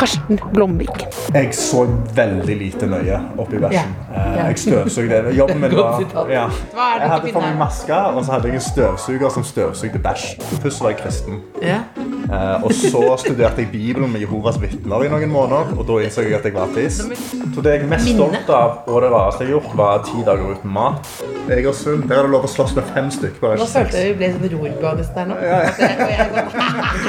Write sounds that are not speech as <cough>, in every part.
Karsten Blomvik. Jeg så veldig lite nøye oppi bæsjen. Ja. Eh, Ja. Jeg støvsugde. Jobben min <laughs> var ja. Jeg hadde på meg maske, og så hadde jeg en støvsuger som støvsugde bæsj. Først var jeg kristen. Ja. Eh, Og så studerte jeg Bibelen med Jehovas vitner i noen måneder, og da innså jeg at jeg var ateist. Så det jeg er mest stolt av, og det rareste jeg har gjort, var ti dager uten mat. Egersund, der er det lov å slåss med fem stykker. bare Nå følte jeg vi ble som rorbanis der nå. Ja, sånn-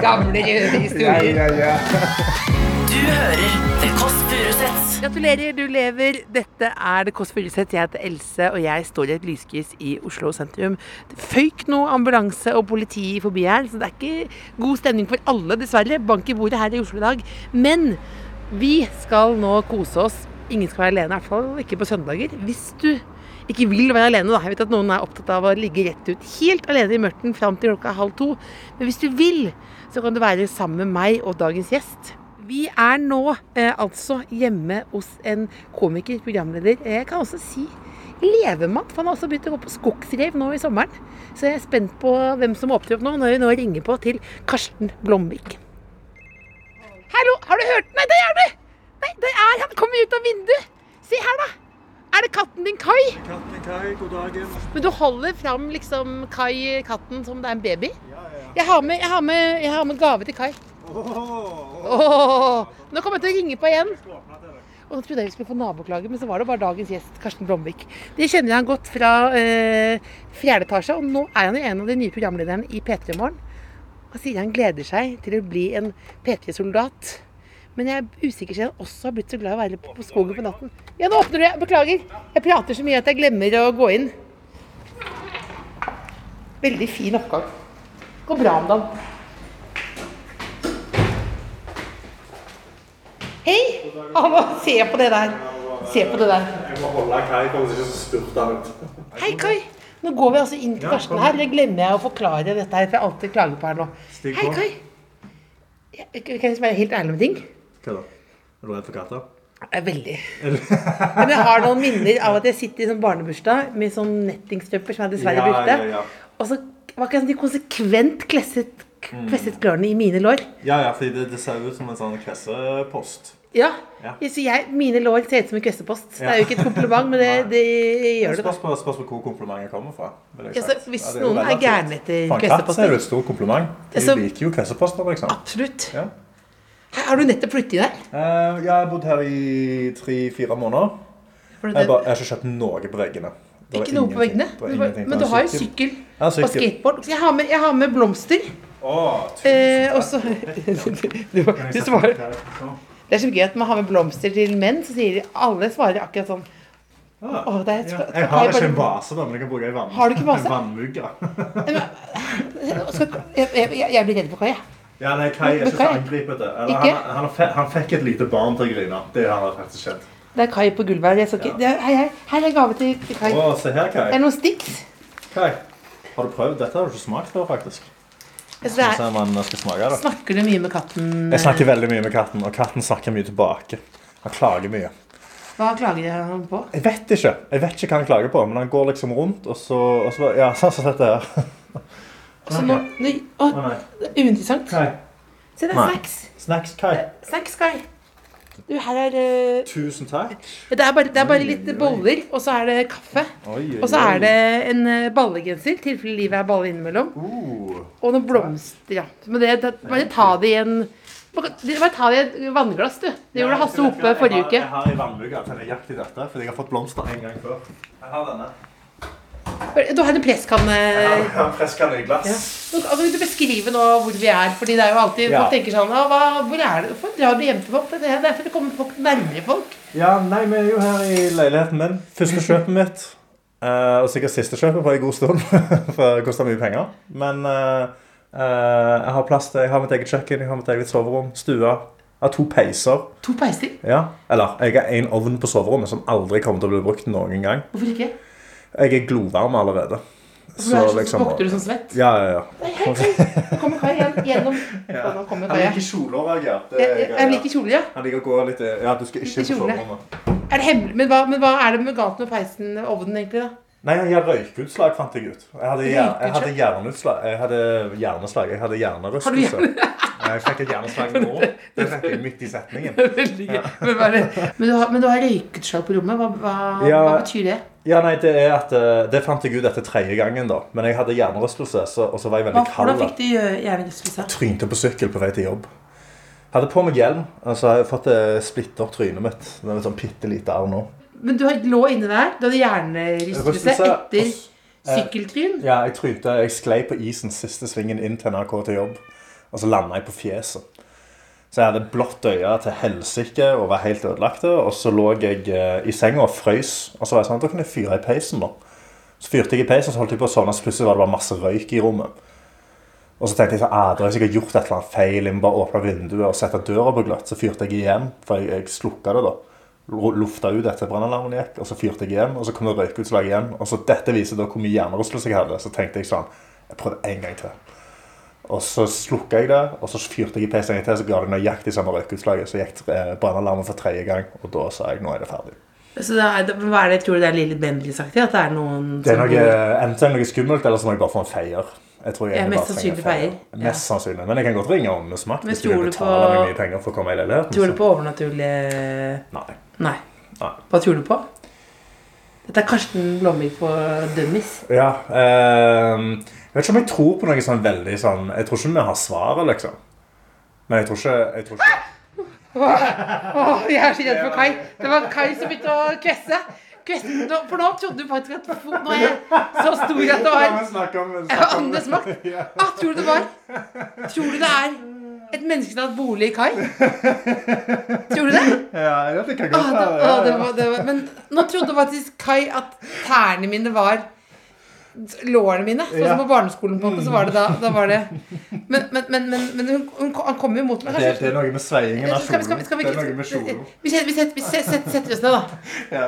Gamle røde Ja, historier. <laughs> ja, ja. Du hører The Kåss Furuseths. Gratulerer, du lever. Dette er Det Kåss Furuseth. Jeg heter Else, og jeg står i et lyskryss i Oslo sentrum. Det føyk noe ambulanse og politi forbi her, så det er ikke god stemning for alle, dessverre. Bank i bordet her i Oslo i dag. Men vi skal nå kose oss. Ingen skal være alene, i hvert fall ikke på søndager. Hvis du ikke vil være alene, da. Jeg vet at noen er opptatt av å ligge rett ut helt alene i mørket fram til klokka halv to. Men hvis du vil, så kan du være sammen med meg og dagens gjest. Vi er nå eh, altså hjemme hos en komiker, programleder. Jeg kan også si levemann, for han har også begynt å gå på skogsrev nå i sommeren. Så jeg er spent på hvem som åpner opp nå, når vi nå ringer på til Karsten Blomvik. Hallo, har du hørt? Nei, der er du! Nei, der er han! Kommer ut av vinduet! Se her, da! Er det katten din Kai? Katten Kai, god dagen. Men du holder fram liksom Kai, katten, som det er en baby? Jeg har med, jeg har med, jeg har med gave til Kai. Åh, nå kommer jeg til å ringe på igjen. Og nå trodde jeg vi skulle få naboklage, men så var det bare dagens gjest, Karsten Blomvik. Det kjenner jeg godt fra eh, fjerde etasje, og nå er han jo en av de nye programlederne i P3 Morgen. Han sier han gleder seg til å bli en P3-soldat. Men jeg er usikker siden han også har blitt så glad i å være på, på skogen på natten. Ja, nå åpner du! Jeg beklager. Jeg prater så mye at jeg glemmer å gå inn. Veldig fin oppgave. Går bra om dagen. Hei! Hallo, se på det der. Se på det der. Jeg må holde Kai for å ikke så spurte han ut. Hei, Kai. Nå går vi altså inn til Karsten her. Det glemmer jeg å forklare dette her, for jeg alltid klager på her nå. Hei. Kai. Jeg- Kan jeg være helt ærlig med ting? Hva da? Er du redd for katter? Er veldig. Men jeg har noen minner av at jeg sitter i sånn barnebursdag med sånn nettingstrømper som jeg dessverre Ja, brukte. ja, ja. Og så var ikke jeg sånn de konsekvent klesset, kvesset klørne i mine lår. Ja, ja, fordi det, det ser ut som en sånn kvessepost. Ja. Ja. Jeg, mine lår ser ut som en kvessepost. Det er jo ikke et kompliment, men det, <laughs> det gjør det. Spørs på, på hvor komplimentet kommer fra. Ja, så hvis ja, noen er gærne etter For katt er det jo et stort kompliment. De Altså- liker jo kvesseposter, liksom. Absolutt. Har du nettopp flyttet inn her? Eh, jeg har bodd her i tre-fire måneder. Jeg, bare, jeg har ikke kjøpt noe på veggene. Ikke noe på veggene? Men du har jo sykkel og skateboard. Jeg har med, jeg har med blomster. Eh, du, <laughs> du svarer? Sånn. Det er så gøy at man har med blomster til menn, så sier de alle svarer akkurat sånn. Åh, det er ja. Jeg har ikke en vase, da, men jeg kan bruke en vann. Har du ikke vase? En vannmugge. <laughs> Jeg, jeg, jeg blir redd for Kai, jeg. Ja, nei, Kai er ikke så angripete. Han, han, han fikk et lite barn til å grine. Det har faktisk skjedd. Det er Kai på gulvet her. Ja. det er, hei, hei. Her er gave til til Kai. Å, se her, Det er det noen sticks. Kai. Har du prøvd? Dette har du ikke smakt før, faktisk. Altså, er, skal smake snakker du mye med katten? Jeg snakker veldig mye med katten, og katten snakker mye tilbake. Han klager mye. Hva klager han på? Jeg vet ikke Jeg vet ikke hva han klager på, men han går liksom rundt, og så, og så Ja, <laughs> sånn som dette her. Så nå, å, er uinteressant. Se, det er snacks. Snacks, Kai. Snacks, Kai. Du, her er eh, Tusen takk. Det er bare, det er bare litt boller, og så er det kaffe. Oi, oi, Og så oi. er det en eh, ballegenser, i tilfelle livet er balle innimellom. Uh. Og noen blomster, ja. Men det, det, bare ta det i en bare ta det i et vannglass, du. Det gjorde Hasse Hope forrige uke. Jeg har en vannmugge til nøyaktig dette, fordi jeg har fått blomster en gang før. Jeg har denne. Du en presskanne. Ja, presskanne i Ja. glass. Ja. Kan du beskrive nå hvor vi er? Fordi det er jo alltid Ja. Folk tenker sånn «Å, hva, Hvor er det? Hvorfor drar du hjem til folk? Det er derfor det kommer folk nærmere folk. Ja, nei, vi er jo her i leiligheten min. Første <laughs> kjøpet mitt. eh, og sikkert siste kjøpet på en god stund, <laughs> for det koster mye penger. Men uh, jeg har plass til Jeg har mitt eget kjøkken, jeg har mitt eget soverom, stue. Jeg har to peiser. To peiser. Ja. Eller jeg har en ovn på soverommet som aldri kommer til å bli brukt noen gang. Hvorfor ikke? Jeg er glovarm allerede. Er så, vokter du som svett? Ja, ja, ja. Nå kommer Kai gjennom kommer ja. kjoler, jeg. Jeg, jeg, jeg liker kjoler, ja. Han liker å gå litt Ja, du skal ikke på. Er det hemmelig? Men hva, men hva er det med galt med peisen, ovnen, egentlig? da? Nei, jeg har røykutslag, fant jeg ut. Jeg hadde, jeg hadde hjerneutslag. Jeg hadde hjerneslag. Jeg hadde hjernerystelse. Jeg fikk et hjerneslag nå. <laughs> Det fikk jeg midt i setningen. <laughs> Ja. Men, men, du har, men du har røykutslag på rommet. Hva, hva, Ja. hva betyr det? Ja, nei, det er at eh, Det fant jeg ut etter tredje gangen, da. Men jeg hadde hjernerystelse, så, og så var jeg veldig Hva, hvordan fikk du hjernerystelse? Trynte på sykkel på vei til jobb. Hadde på meg hjelm, og så har jeg fått uh, opp trynet mitt. Det er sånn bitte lite arr nå. Men du har- lå inne der. Du hadde hjernerystelse etter eh, sykkeltryn. Ja, jeg trynte, jeg sklei på isen siste svingen inn til NRK til jobb, og så landa jeg på fjeset. Så jeg hadde blått øye til helsike og var helt ødelagt. Og så lå jeg eh, i senga og frøys. Og så var jeg sånn, da kan jeg fyre i peisen da. Så fyrte jeg i peisen, så holdt jeg på sånn, og så plutselig var det bare masse røyk i rommet. Og så tenkte jeg sånn, ah, da har jeg sikkert gjort et eller annet feil. Jeg må bare åpne vinduet og sette døra på gløtt. Så fyrte jeg igjen, for jeg, jeg slukka det da. Lufta ut etter brannalarmen gikk, og så fyrte jeg igjen. Og så kom det røykutslag igjen. Og så dette viser da hvor mye hjernerystelse jeg hadde. Så tenkte jeg sånn, jeg prøvde en gang til. Og så slukka jeg det, og så fyrte jeg i peisen en til, så ga det nøyaktig samme røykutslaget. Så gikk eh, brannalarmen for tredje gang, og da sa jeg nå er det ferdig. Så det er, hva er det, Tror du det er Lille Bendriss-aktig? At det er noen Det er noe, bor- enten er det noe skummelt, eller så må jeg bare få en feier. Jeg tror jeg Ja, mest sannsynlig feier. Ja. Mest sannsynlig. Men jeg kan godt ringe åndesmakt Men hvis de vil betale meg mye penger for å komme i leiligheten. Tror du på overnaturlige Nei. Nei. Nei. Hva tror du på? Dette er Karsten Blomvik på Dummies. Ja, ehm, jeg vet ikke om jeg tror på noe sånn veldig sånn Jeg tror ikke vi har svaret, liksom. Men jeg tror ikke, jeg tror ikke Åh, jeg er så redd for Kai. Det var Kai som begynte å kvesse. kvesse. For nå trodde du faktisk at Nå er jeg så stor at det var Åndenes makt. <laughs> Ah, tror du det var Tror du det er et menneske som har hatt bolig i Kai? Tror du det? Ja, jeg vet ikke godt det, ah, det var, det var, men nå trodde faktisk Kai at tærne mine var lårene mine. Sånn som på barneskolen. på Så var det da, da var det Men, men, men, men, men hun, hun, han kom jo mot meg. Det, Kanskje, det er noe med sveiingen av Det er kjolen. Vi setter, vi setter, vi setter, oss ned, da. Ja,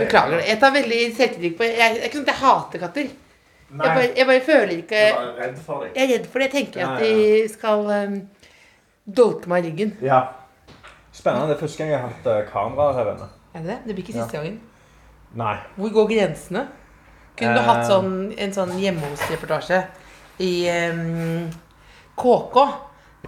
Beklager. Jeg tar veldig selvtillit på Jeg det er ikke sånn at jeg hater katter. Jeg bare, jeg bare føler ikke jeg var redd for deg. Jeg er redd for det. Jeg tenker at de skal um, dolke meg i ryggen. Ja. Spennende. Det er første gang jeg har hatt eh, kamera her inne. Er det det? Det blir ikke siste gangen. Nei. Hvor går grensene? Kunne du Eh. hatt sånn, en sånn hjemme hos-reportasje i um, KK?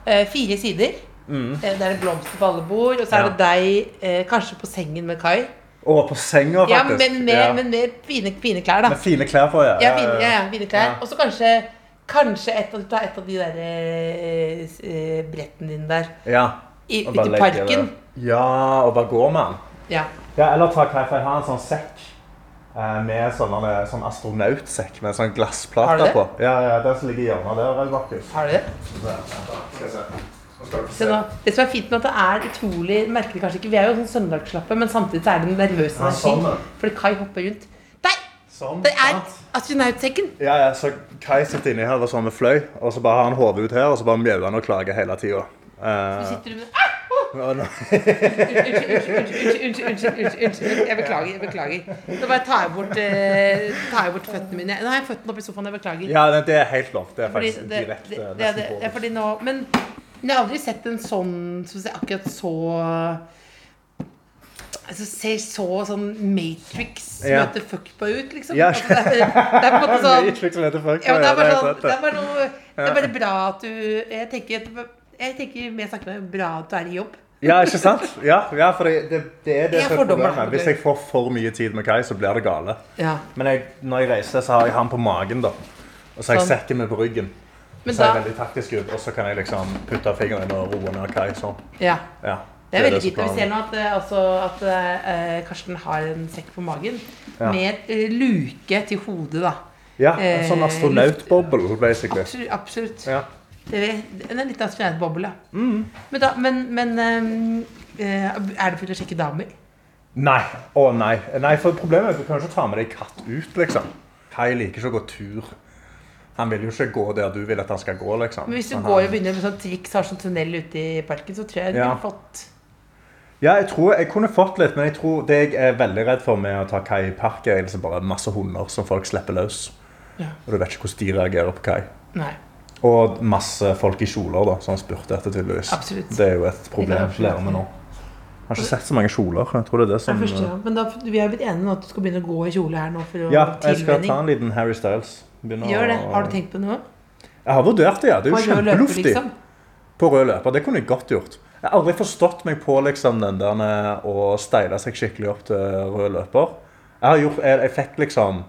Uh, fire sider. Mm. Eh, det er en blomster på alle bord, og så er det deg eh, kanskje på sengen med Kai. Og på senga, Ja, faktisk. men med, Ja. men med fine, fine klær, da. Med fine klær på, ja. Ja, fine, ja, ja, fine klær. Ja. Og så kanskje Kanskje et ta et av de der eh, eh, brettene dine der ja. i, ute i parken. Ja, og bare gå med den. Ja. Ja, eller ta hva jeg har en sånn sekk eh, med sånne, sånn astronautsekk med sånn glassplater det? på. Ja, ja, den som ligger i hjørnet der, Markus. Har du det? Skal jeg se. Nå Se det som er fint med at det er utrolig merkelig kanskje ikke, Vi er jo sånn søndagsslappe, men samtidig så er det en nervøs Ja, energi. sånn, ja. Fordi Kai hopper rundt. Der! Sånn. Det er astronautsekken. Ja, ja, så Kai sitter inni her og sånn med fløy, og så bare har han hodet ut her, og så bare mjauer han og klager hele tida. Så Uh, sitter du med ah! Unnskyld, unnskyld. Jeg beklager. jeg beklager. Nå bare tar jeg bort, eh, tar jeg bort føttene mine. Nå har jeg føttene oppi sofaen. Jeg beklager. ja, det, er helt lov. Det er faktisk direkte det, nesten på. Men jeg har aldri sett en sånn som akkurat så Altså ser så sånn Matrix Ja. møter fuckboy ut, liksom. Ja. Altså, det, er, det er på en måte <laughs> sånn Matrix møter fuckboy, fuck. ja, det, er bare sånn, det, er bare noe, det er bare bra at du Jeg tenker, jeg tenker mer snakker med bra at du er i jobb. Ja, ikke sant? Ja, ja for det, det, det er det som er problemet. Hvis jeg får for mye tid med Kai, så blir det gale. Ja. Men jeg, når jeg reiser, så har jeg han på magen, da. Og så har jeg Sånn. sekken min på ryggen. Men Så er jeg veldig taktisk ut, og så kan jeg liksom putte fingeren og roe ned Kai sånn. Ja. Ja, Det er veldig fint. Vi ser nå at, eh, altså, at uh, Karsten har en sekk på magen Ja. med uh, luke til hodet, da. Ja, en sånn astronautboble, basically. Absolutt. absolutt. Ja. Det er en liten astronautboble. Mm. Men, da, men, men ehm, eh, er det for å sjekke damer? Nei. Å nei. Nei, for problemet er at du kan ikke ta med deg katt ut, liksom. Kai liker ikke å gå tur. Han vil jo ikke gå der du vil at han skal gå, liksom. Men hvis du går og begynner med sånn triks, har sånn tunnel ute i parken, så tror jeg du Ja. har fått Ja, jeg tror jeg kunne fått litt, men jeg tror det jeg er veldig redd for med å ta kai i park, er liksom bare masse hunder som folk slipper løs. Ja. Og du vet ikke hvordan de reagerer på kai. Nei. Og masse folk i kjoler da, som spurte spurt etter, tydeligvis. Absolutt. Det er jo et problem for lærerne nå. Jeg har ikke sett så mange kjoler. Jeg tror det er det som første ja. Men da, vi har blitt enige om at du skal begynne å gå i kjole her nå for å Ja, jeg skal ta en liten Harry Styles. Begynne Gjør det. Har du tenkt på noe? Jeg har vurdert det, ja. Det er jo kjempeluftig. liksom? På rød løper. Det kunne jeg godt gjort. Jeg har aldri forstått meg på liksom, den der å steile seg skikkelig opp til rød løper. Jeg, har gjort, jeg, jeg fikk liksom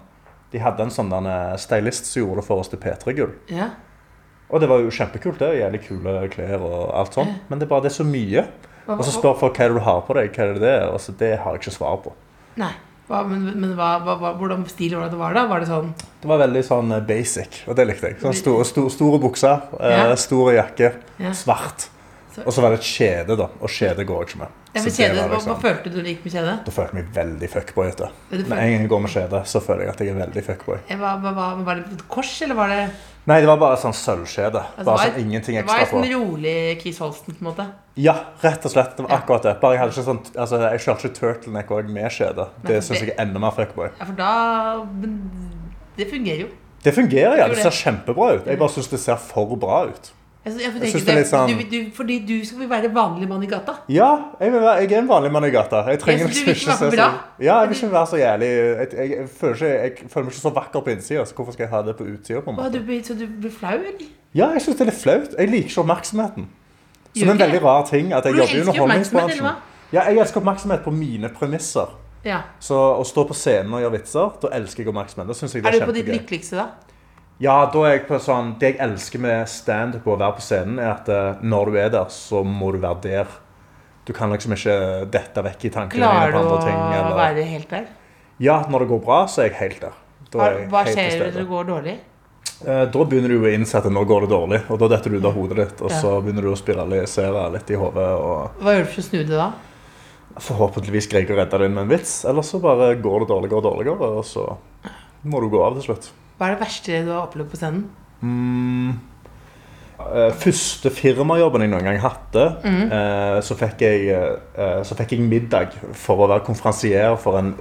De hadde en sånn stylist som gjorde det for oss til P3-gull. Ja. Og det var jo kjempekult. det, Jævlig kule klær og alt sånt. Men det er bare det er så mye. Og så spør folk hva er det du har på deg. hva er det det er, og så Det har jeg ikke svar på. Nei. Hva, men men hva, hva, hvordan stil var det det var da? Var det sånn Det var veldig sånn eh, basic, og det likte jeg. Sånn store, store, store bukser, eh, Ja. store jakke, Ja. svart. Og så var det et kjede, da. Og kjede går jeg ikke med. Ja, Så kjede, hva, liksom- hva følte du når du gikk med kjede? Da følte jeg meg veldig fuckboy. vet du. Med en gang jeg går med kjede, så føler jeg at jeg er veldig fuckboy. Var, var, var det et kors, eller var det Nei, det var bare sånn sølvkjede. Altså, Bare sånn ingenting ekstra på. Det var en sånn rolig Keith Holsten, på en måte. Ja, rett og slett. Det var akkurat det. Bare jeg hadde ikke sånn Altså, jeg kjørte ikke turtleneck òg med skjede. Det syns jeg er enda mer fuckboy. Ja, for da Det fungerer jo. Det fungerer, ja. Det. ser kjempebra ut. Jeg bare syns det ser for bra ut. Jeg, jeg, Jeg tenker det er litt sånn- du, du, Fordi du skal være vanlig mann i gata. Ja, jeg, vil være, jeg er en vanlig mann i gata. Jeg trenger Ja, så du vil ikke være bra? så- Ja, jeg vil ikke være så jævlig Jeg, føler, ikke, føler meg ikke så vakker på innsida, så hvorfor skal jeg ha det på utsida? så du blir flau, eller? Ja, jeg syns det er litt flaut. Jeg liker ikke oppmerksomheten. Som en veldig rar ting. At jeg jobber i underholdningsbransjen. Ja, jeg elsker oppmerksomhet på mine premisser. Ja. Så å stå på scenen og gjøre vitser, da elsker jeg oppmerksomhet. Da synes jeg det Er er du på ditt lykkeligste da? Ja, da er jeg på sånn Det jeg elsker med standup og å være på scenen, er at eh, når du er der, så må du være der. Du kan liksom ikke dette vekk i tankene dine Klarer på du å andre ting. Eller... være helt der? Ja, når det går bra, så er jeg helt der. Da Hva, er skjer når det går dårlig? Eh, Da begynner du å innse at nå går det dårlig, og da detter du ut av hodet ditt. Og så begynner du å spiralisere litt i hodet. Hva gjør du for å snu det da? Forhåpentligvis greier jeg å redde det inn med en vits. Eller så bare går det dårligere og dårligere, og så må du gå av til slutt. Hva er det verste du har opplevd på scenen? Mm. Eh, Første firmajobben jeg noen gang hadde, mm. eh, så, fikk jeg, eh, så fikk jeg middag for å være konferansier for en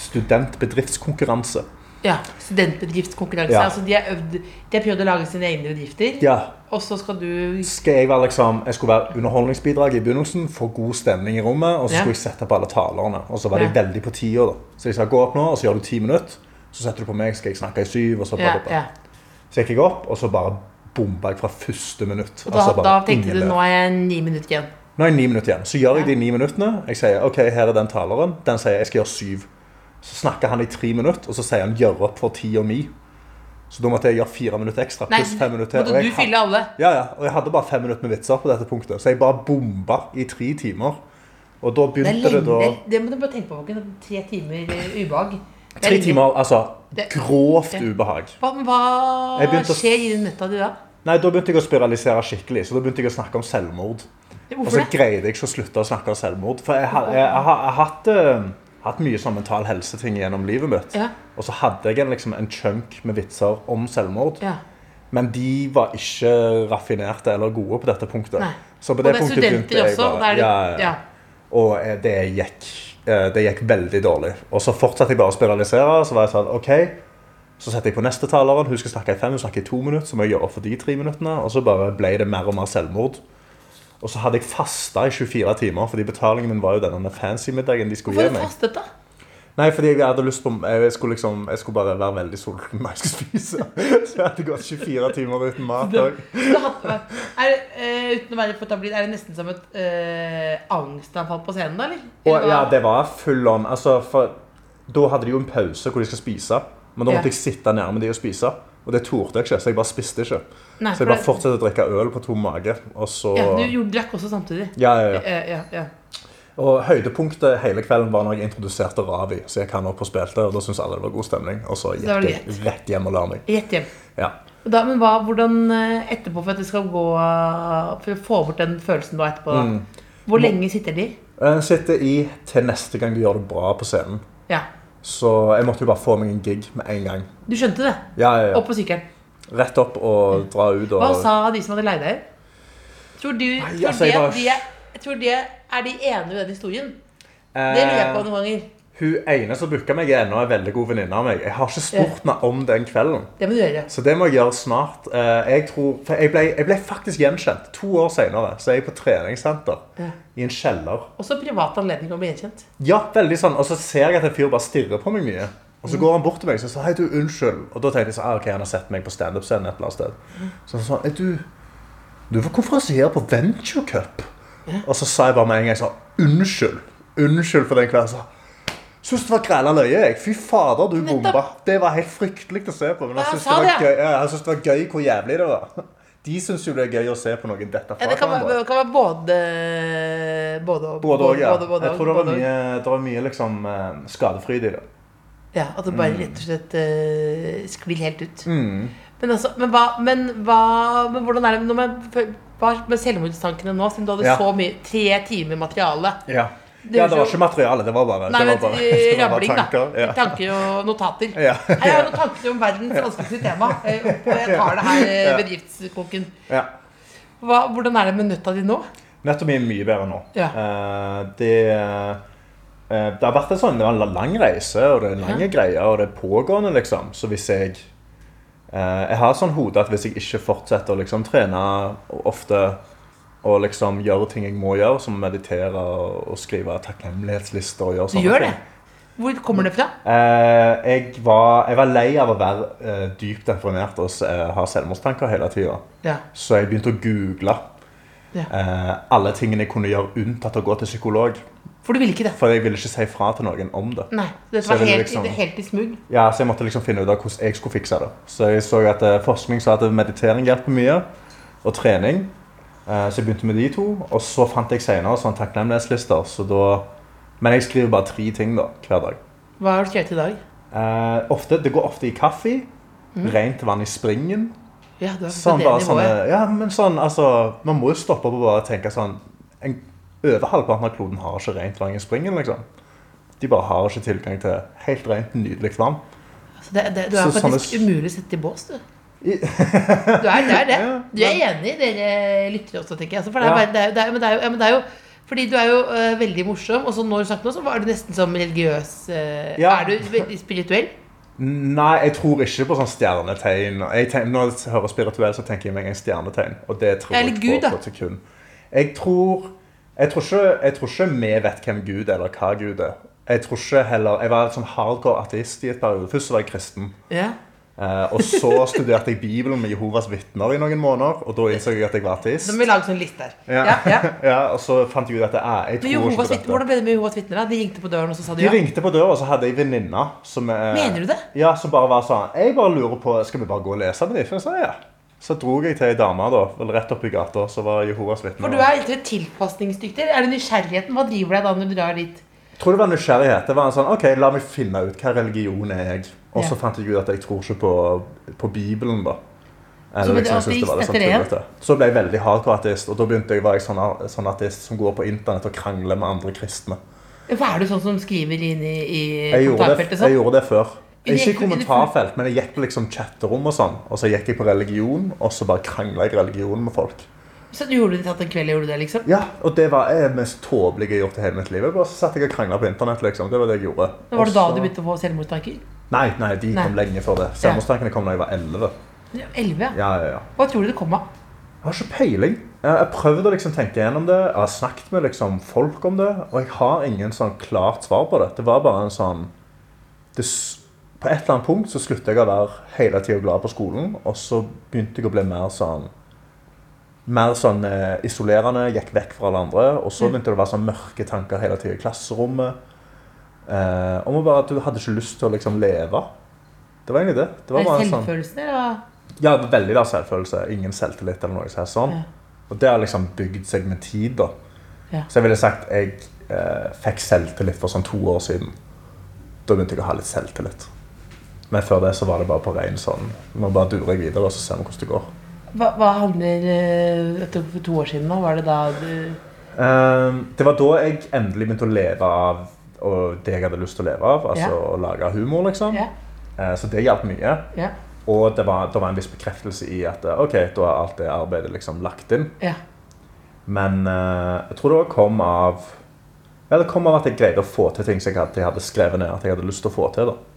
studentbedriftskonkurranse. Ja, Studentbedriftskonkurranse. Ja. Altså, de har, prøvd å lage sine egne bedrifter, Ja, og så skal du skal jeg, være liksom, jeg skulle være underholdningsbidrag i begynnelsen, få god stemning i rommet, og så Ja. skulle jeg sette på alle talerne. Og så var de veldig på tida. da. Så jeg sa gå opp nå, og så gjør du ti minutter. Så setter du på meg, skal jeg snakke i syv, og så bla, bla, bla. Så gikk jeg opp, og så bare bomba jeg fra første minutt. Og da, Altså, da tenkte du nå er jeg ni minutter igjen. Nå er jeg ni minutter igjen. Så gjør jeg de ni minuttene. Jeg sier OK, her er den taleren. Den sier jeg skal gjøre syv. Så snakker han i tre minutter, og så sier han gjør opp for ti og mi. Så da måtte jeg gjøre fire minutter ekstra. Nei, Pluss fem minutter måtte du fylle alle? Ja, ja. Og jeg hadde bare fem minutter med vitser på dette punktet. Så jeg bare bomba i tre timer. Og da Det er begynte lenge. det da Det, må du bare tenke på, folkens. Tre timer eh, ubehag. Det er Tre timer, altså Det- grovt det. ubehag. Hva, hva skjer i den nøtta di da? Nei, da begynte jeg å spiralisere skikkelig. Så da begynte jeg å snakke om selvmord. Og så det? greide jeg ikke å slutte å snakke om selvmord. For jeg, jeg, jeg, jeg har hatt, uh, hatt mye sånn mental helseting gjennom livet mitt. Ja, Og så hadde jeg en, liksom, en chunk med vitser om selvmord. ja. Men de var ikke raffinerte eller gode på dette punktet. Nei. Så på Og det, det er punktet begynte jeg bare også, er det, ja, ja. Og eh, det gikk, det gikk veldig dårlig. Og så fortsatte jeg bare å spiralisere. Så var jeg sånn, ok Så setter jeg på neste taleren. Hun skal snakke i fem, hun snakker i to minutter. Så må jeg gjøre opp for de tre minuttene. Og så bare ble det mer og mer selvmord. Og så hadde jeg fasta i 24 timer, fordi betalingen min var jo denne fancy middagen de skulle Hvorfor gi har du fastet, da? Nei, fordi jeg hadde lyst på Jeg skulle liksom Jeg skulle bare være veldig sulten når jeg skulle spise. <laughs> Så jeg hadde gått 24 timer uten mat òg. Eh, uten å være for tabloid, er det nesten som et eh, angstanfall på scenen, da? eller? Og ja, det var full on. Altså, for da hadde de jo en pause hvor de skal spise. Men da Ja. måtte jeg sitte nærme de og spise. Og det torde jeg ikke, så jeg bare spiste ikke. Nei, Så jeg bare fortsatte å drikke øl på tom mage. Og så Ja, du drakk også samtidig. ja, ja, ja. Ja, ja. Og høydepunktet hele kvelden var når jeg introduserte Ravi. Så jeg kan opp og spilte, og da syntes alle det var god stemning. Og så gikk jeg rett hjem og la meg. Rett hjem. Ja. Da, men hva, hvordan eh, etterpå, for at det skal gå eh, For å få bort den følelsen du har etterpå. Mm. Hvor lenge sitter de? Jeg sitter i til neste gang de gjør det bra på scenen. Ja. Så jeg måtte jo bare få meg en gig med en gang. Du skjønte det? Ja, ja, ja. Opp på sykkelen. Rett opp og dra ut og Hva sa de som hadde leid deg? Tror du tror altså, de, bare- de er, tror det er de enige i den historien? Det lurer jeg på Eh, noen ganger. Hun ene som booka meg, er ennå en veldig god venninne av meg. Jeg har ikke spurt henne om den kvelden. Det må du gjøre. Så det må jeg gjøre snart. Eh, Jeg, tror, jeg, ble, jeg ble faktisk gjenkjent. To år senere så er jeg på treningssenter Ja. i en kjeller. Også privat anledning å bli gjenkjent. Ja, veldig sånn. Og så ser jeg at en fyr bare stirrer på meg mye. Og Mm. så går han bort til meg og sier hei, du, unnskyld. Og da tenkte jeg sånn, ah, ok, han har sett meg på standup-scenen et eller annet sted. Mm. Så han sånn, hei du, du var konferansier på Venture Cup. Og så sa jeg bare med en gang sånn, unnskyld. Unnskyld for den kvelden. Syns det var græla løye, jeg. Fy fader, du bomba. Det var helt fryktelig å se på. Men jeg syns det, det. ja, det var gøy hvor jævlig det var. <laughs> De syns jo det er gøy å se på noen dette Ja, fra det kan være, det kan være både Både og. Både og, ja. både- både Jeg tror det var mye, det var mye liksom, eh, skadefryd i det. Ja, At det bare rett og slett uh, sklir helt ut. Mm. Men, altså, men, hva, men, hva, men hvordan er det når man, hva med selvmordstankene nå, siden du hadde Ja. så mye Tre timer materiale? Ja. Det ja, det var ikke materiale, det var bare, Nei, det var bare, <laughs> det var bare rabling, da. tanker. Ja. Tanker og notater. Ja. Her har noen tanker om verdens vanskeligste tema. <laughs> eh, Og jeg tar det her, eh, bedriftskoken. Ja. Hva, hvordan er det med nøtta di nå? Nettopp er mye bedre nå. Ja. Eh, det, det har vært en sånn det var en lang reise, og det er lange greier, og det er pågående, liksom. Så hvis jeg Jeg har sånn hode at hvis jeg ikke fortsetter å liksom trene ofte og liksom gjøre ting jeg må gjøre, som meditere og, skrive takknemlighetslister og gjøre Du sånne gjør ting det. Hvor kommer det fra? Eh, jeg, var, jeg var lei av å være eh, dypt deprimert og eh, ha selvmordstanker hele tida. Ja. Så jeg begynte å google Ja. eh, alle tingene jeg kunne gjøre unntatt å gå til psykolog. For du ville ikke det? For jeg ville ikke si fra til noen om det. Nei. Dette var helt, liksom- helt i smug. Ja, Så jeg måtte liksom finne ut av hvordan jeg skulle fikse det. Så jeg så at eh, forskning sa at meditering hjelper mye, og trening. Eh, så jeg begynte med de to. Og så fant jeg senere sånn takknemlighetslister. Så da, men jeg skriver bare tre ting da, hver dag. Hva har du skrevet i dag? Eh, ofte, det går ofte i kaffe. Rent vann i springen. Ja, det er Sånn, det bare, nivået. sånne, ja, men sånn, altså, man må jo stoppe opp og bare tenke sånn en, Over halvparten av kloden har ikke rent vann i springen. liksom. De bare har ikke tilgang til helt rent, nydelig vann. Altså, det, det, du er Så faktisk sånne- umulig å sette i bås, du. I- Du er, det er det. <laughs> Du er enig, dere lyttere også, tenker jeg. Men det er, jo- fordi du er jo uh, veldig morsom, og så når du snakket nå, så var du nesten som religiøs. Uh, Ja. Er du veldig spirituell? Nei, jeg tror ikke på sånn stjernetegn. Jeg tenk, når jeg hører spirituell, så tenker jeg med en stjernetegn. Og det tror jeg på på et sekund. Jeg tror, jeg, tror ikke, jeg tror ikke vi vet hvem Gud er, eller hva Gud er. Jeg tror ikke heller, jeg var sånn hardcore ateist i et periode. Først var jeg kristen. Ja. Eh, og så <laughs> studerte jeg Bibelen med Jehovas vitner i noen måneder. Og da innså jeg at jeg var ateist. Da må vi lage sånn liste der. Ja. Ja, <laughs> ja. Og så fant jeg ut at det er, jeg tror ikke på dette. hvordan ble det med Jehovas vitner? da? De ringte på døren, og så sa du De ja? ringte på døren, og så hadde jeg venninner som eh, Mener du det? Ja, som bare var sånn Jeg bare lurer på Skal vi bare gå og lese med dem? Så jeg sa ja. Så dro jeg til ei dame da, rett oppi gata, så var Jehovas vitne. For du er ikke tilpasningsdyktig? Er det nysgjerrigheten? Hva driver deg da når du drar dit? Jeg tror det var nysgjerrighet. Det var en sånn OK, la meg finne ut hva religion er jeg. Og så Ja. fant jeg ut at jeg tror ikke på, på Bibelen, da. Så du jeg syntes det litt ateist det? tullete. Så ble jeg veldig hardcore ateist, og da begynte jeg, var jeg sånn, sånn ateist som går på internett og krangler med andre kristne. Hva er du sånn som skriver inn i, i Jeg gjorde, det, jeg Sånn? gjorde det før. Ikke i kommentarfelt, men jeg gikk på liksom chatterom og sånn. Og så gikk jeg på religion, og så bare krangla jeg religion med folk. Så du gjorde det tatt en kveld, gjorde du det, liksom? Ja, og det var det mest tåpelige jeg har gjort i hele mitt liv. Jeg bare så satt jeg og krangla på internett, liksom. Det var det jeg gjorde. Men var det da du begynte å få selvmordstanker? Nei, nei, de Nei. kom lenge før det. Selvmordstankene kom da jeg var 11. Ja, Elleve, ja. Ja, ja, ja. Hva tror du det kom av? Jeg har ikke peiling. Jeg har prøvd å liksom tenke gjennom det. Jeg har snakket med liksom folk om det, og jeg har ingen sånn klart svar på det. Det var bare en sånn det, På et eller annet punkt så sluttet jeg å være hele tida glad på skolen, og så begynte jeg å bli mer sånn Mer sånn eh, isolerende, gikk vekk fra alle andre. Og så begynte det å være sånn mørke tanker hele tida i klasserommet. Eh, om bare at du hadde ikke lyst til å liksom leve. Det var egentlig det. det var bare selvfølelse, en sånn, eller? ja, veldig lav selvfølelse. Ingen selvtillit eller noe sånt. Ja. Og det har liksom bygd seg med tid, da. Ja. Så jeg ville sagt jeg eh, fikk selvtillit for sånn to år siden. Da begynte jeg å ha litt selvtillit. Men før det så var det bare på rein sånn Nå bare durer jeg videre, og så ser vi hvordan det går. Hva, hva handler etter dette For to år siden, da? Var det da du um, det var da jeg endelig begynte å leve av det jeg hadde lyst til å leve av. Altså Ja. å lage humor, liksom. Ja. Uh, så det hjalp mye. ja. og det var, det var en viss bekreftelse i at eh, ok, da er alt det arbeidet liksom lagt inn. Ja. Men uh, jeg tror det kom av Ja, det kom av at jeg greide å få til ting som jeg hadde, jeg hadde skrevet ned at jeg hadde lyst til å få til. da.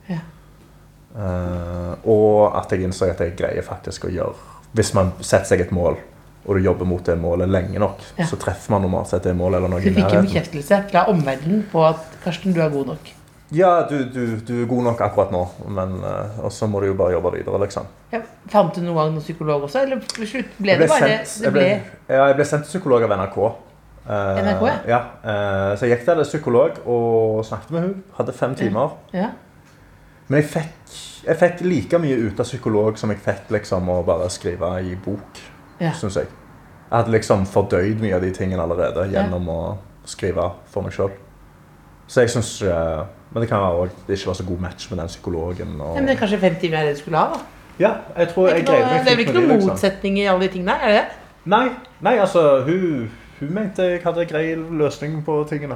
Ja. Eh, og at jeg innså at jeg greier faktisk å gjøre Hvis man setter seg et mål, og du jobber mot det målet lenge nok, Ja. så treffer man normalt sett det målet eller noe Du fikk en bekreftelse fra omverdenen på at Karsten, du er god nok. Ja, du, du, du er god nok akkurat nå, men eh, og så må du jo bare jobbe videre, liksom. Ja, fant du noen gang noen psykolog også, eller slutt ble ble det bare sendt, det jeg ble, ble, ja, jeg ble sendt til psykolog av NRK. NRK, ja? ja eh, så jeg gikk til psykolog og snakket med henne. Hadde fem timer. Ja. Men jeg fikk, jeg fikk like mye ut av psykolog som jeg fikk liksom å bare skrive i bok, Ja. synes jeg. Jeg hadde liksom fordøyd mye av de tingene allerede Ja. gjennom å skrive for meg selv. Så jeg synes eh, Men det kan være også, det ikke var så god match med den psykologen. Og, Ja, men kanskje fem timer jeg skulle ha, da? ja, jeg tror er, jeg greide meg det er vel ikke noen det, liksom. motsetning i alle de tingene er det? Nei, nei altså hun, hun mente jeg hadde grei løsning på tingene.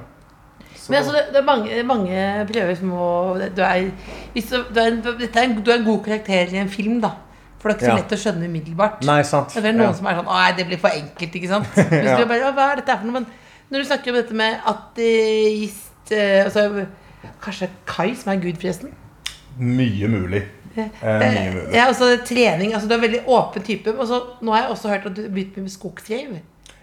Så- Men altså, det, det er mange, mange prøver som må du er, hvis du, du, er en, er en, du er en god karakter i en film, da. For det er ikke så lett å skjønne umiddelbart. Nei, sant. Det er noen Ja. som er sånn nei, det blir for enkelt, ikke sant? <laughs> Hvis Ja. du bare, Hva er dette her for noe? Men når du snakker om dette med ateist eh, altså, Kanskje Kai som er gud, forresten? Mye mulig. Eh, mye mulig. Ja, altså trening. altså Du er en veldig åpen type. Og så, nå har jeg også hørt at du har begynt med skogstrev.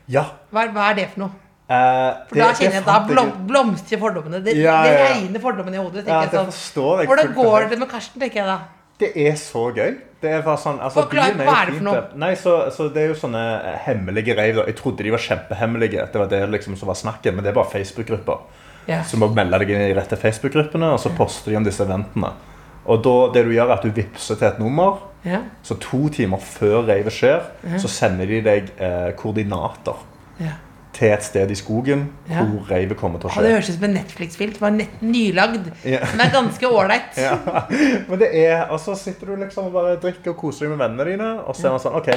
Ja. Hva, hva er det for noe? Eh, For da kjenner jeg da blom, blomstrer fordommene. Det, Ja, det ja, ja. regner fordommene i hodet. Ja, det sånn. forstår jeg. Hvordan går det med Karsten, tenker jeg da. Det er så gøy. Det er bare sånn, altså, Forklar, hva er det for noe? Nei, så, så Det er jo sånne eh, hemmelige reiv. Jeg trodde de var kjempehemmelige. Det var det liksom som var snakket, men det er bare Facebook-grupper. Ja. Så du må melde deg inn i rette Facebook-gruppene, og så poster de om disse eventene. Og da, det du gjør er at du vippser til et nummer, Ja. så to timer før reivet skjer, så sender de deg eh, koordinater Ja. Til et sted i skogen Ja. hvor reivet kommer til å skje. Ja, det høres ut som en Netflix-film som var nett nylagd. Ja. Er ganske ålreit. <laughs> Ja. Men det er, og så sitter du liksom og bare drikker og koser deg med vennene dine, og så er man sånn OK,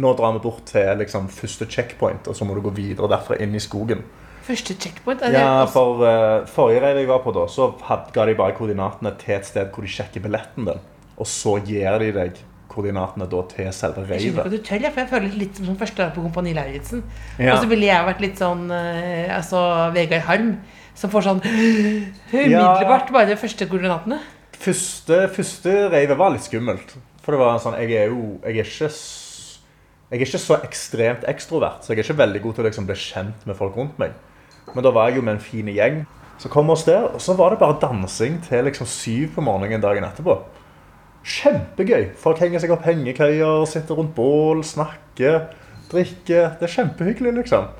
nå drar vi bort til liksom første checkpoint, og så må du gå videre derfra inn i skogen. Første checkpoint Ja, for uh, Forrige reiv jeg var på, da, så ga de bare koordinatene til et sted hvor de sjekker billetten din. Og så gir de deg koordinatene da til selve Jeg skjønner ikke at du tør, for jeg føler litt som første på Kompani Lauritzen. Ja. Og så ville jeg vært litt sånn eh, altså Vegard Harm, som får sånn <gasps> umiddelbart bare de første koordinatene. Første, første reivet var litt skummelt. For det var sånn Jeg er jo Jeg er ikke Jeg er ikke så ekstremt ekstrovert, så jeg er ikke veldig god til å liksom bli kjent med folk rundt meg. Men da var jeg jo med en fin gjeng. Så kom vi oss der, og så var det bare dansing til liksom syv på morgenen dagen etterpå. Kjempegøy. Folk henger seg opp hengekøyer, sitter rundt bål, snakker, drikker. Det er kjempehyggelig, liksom.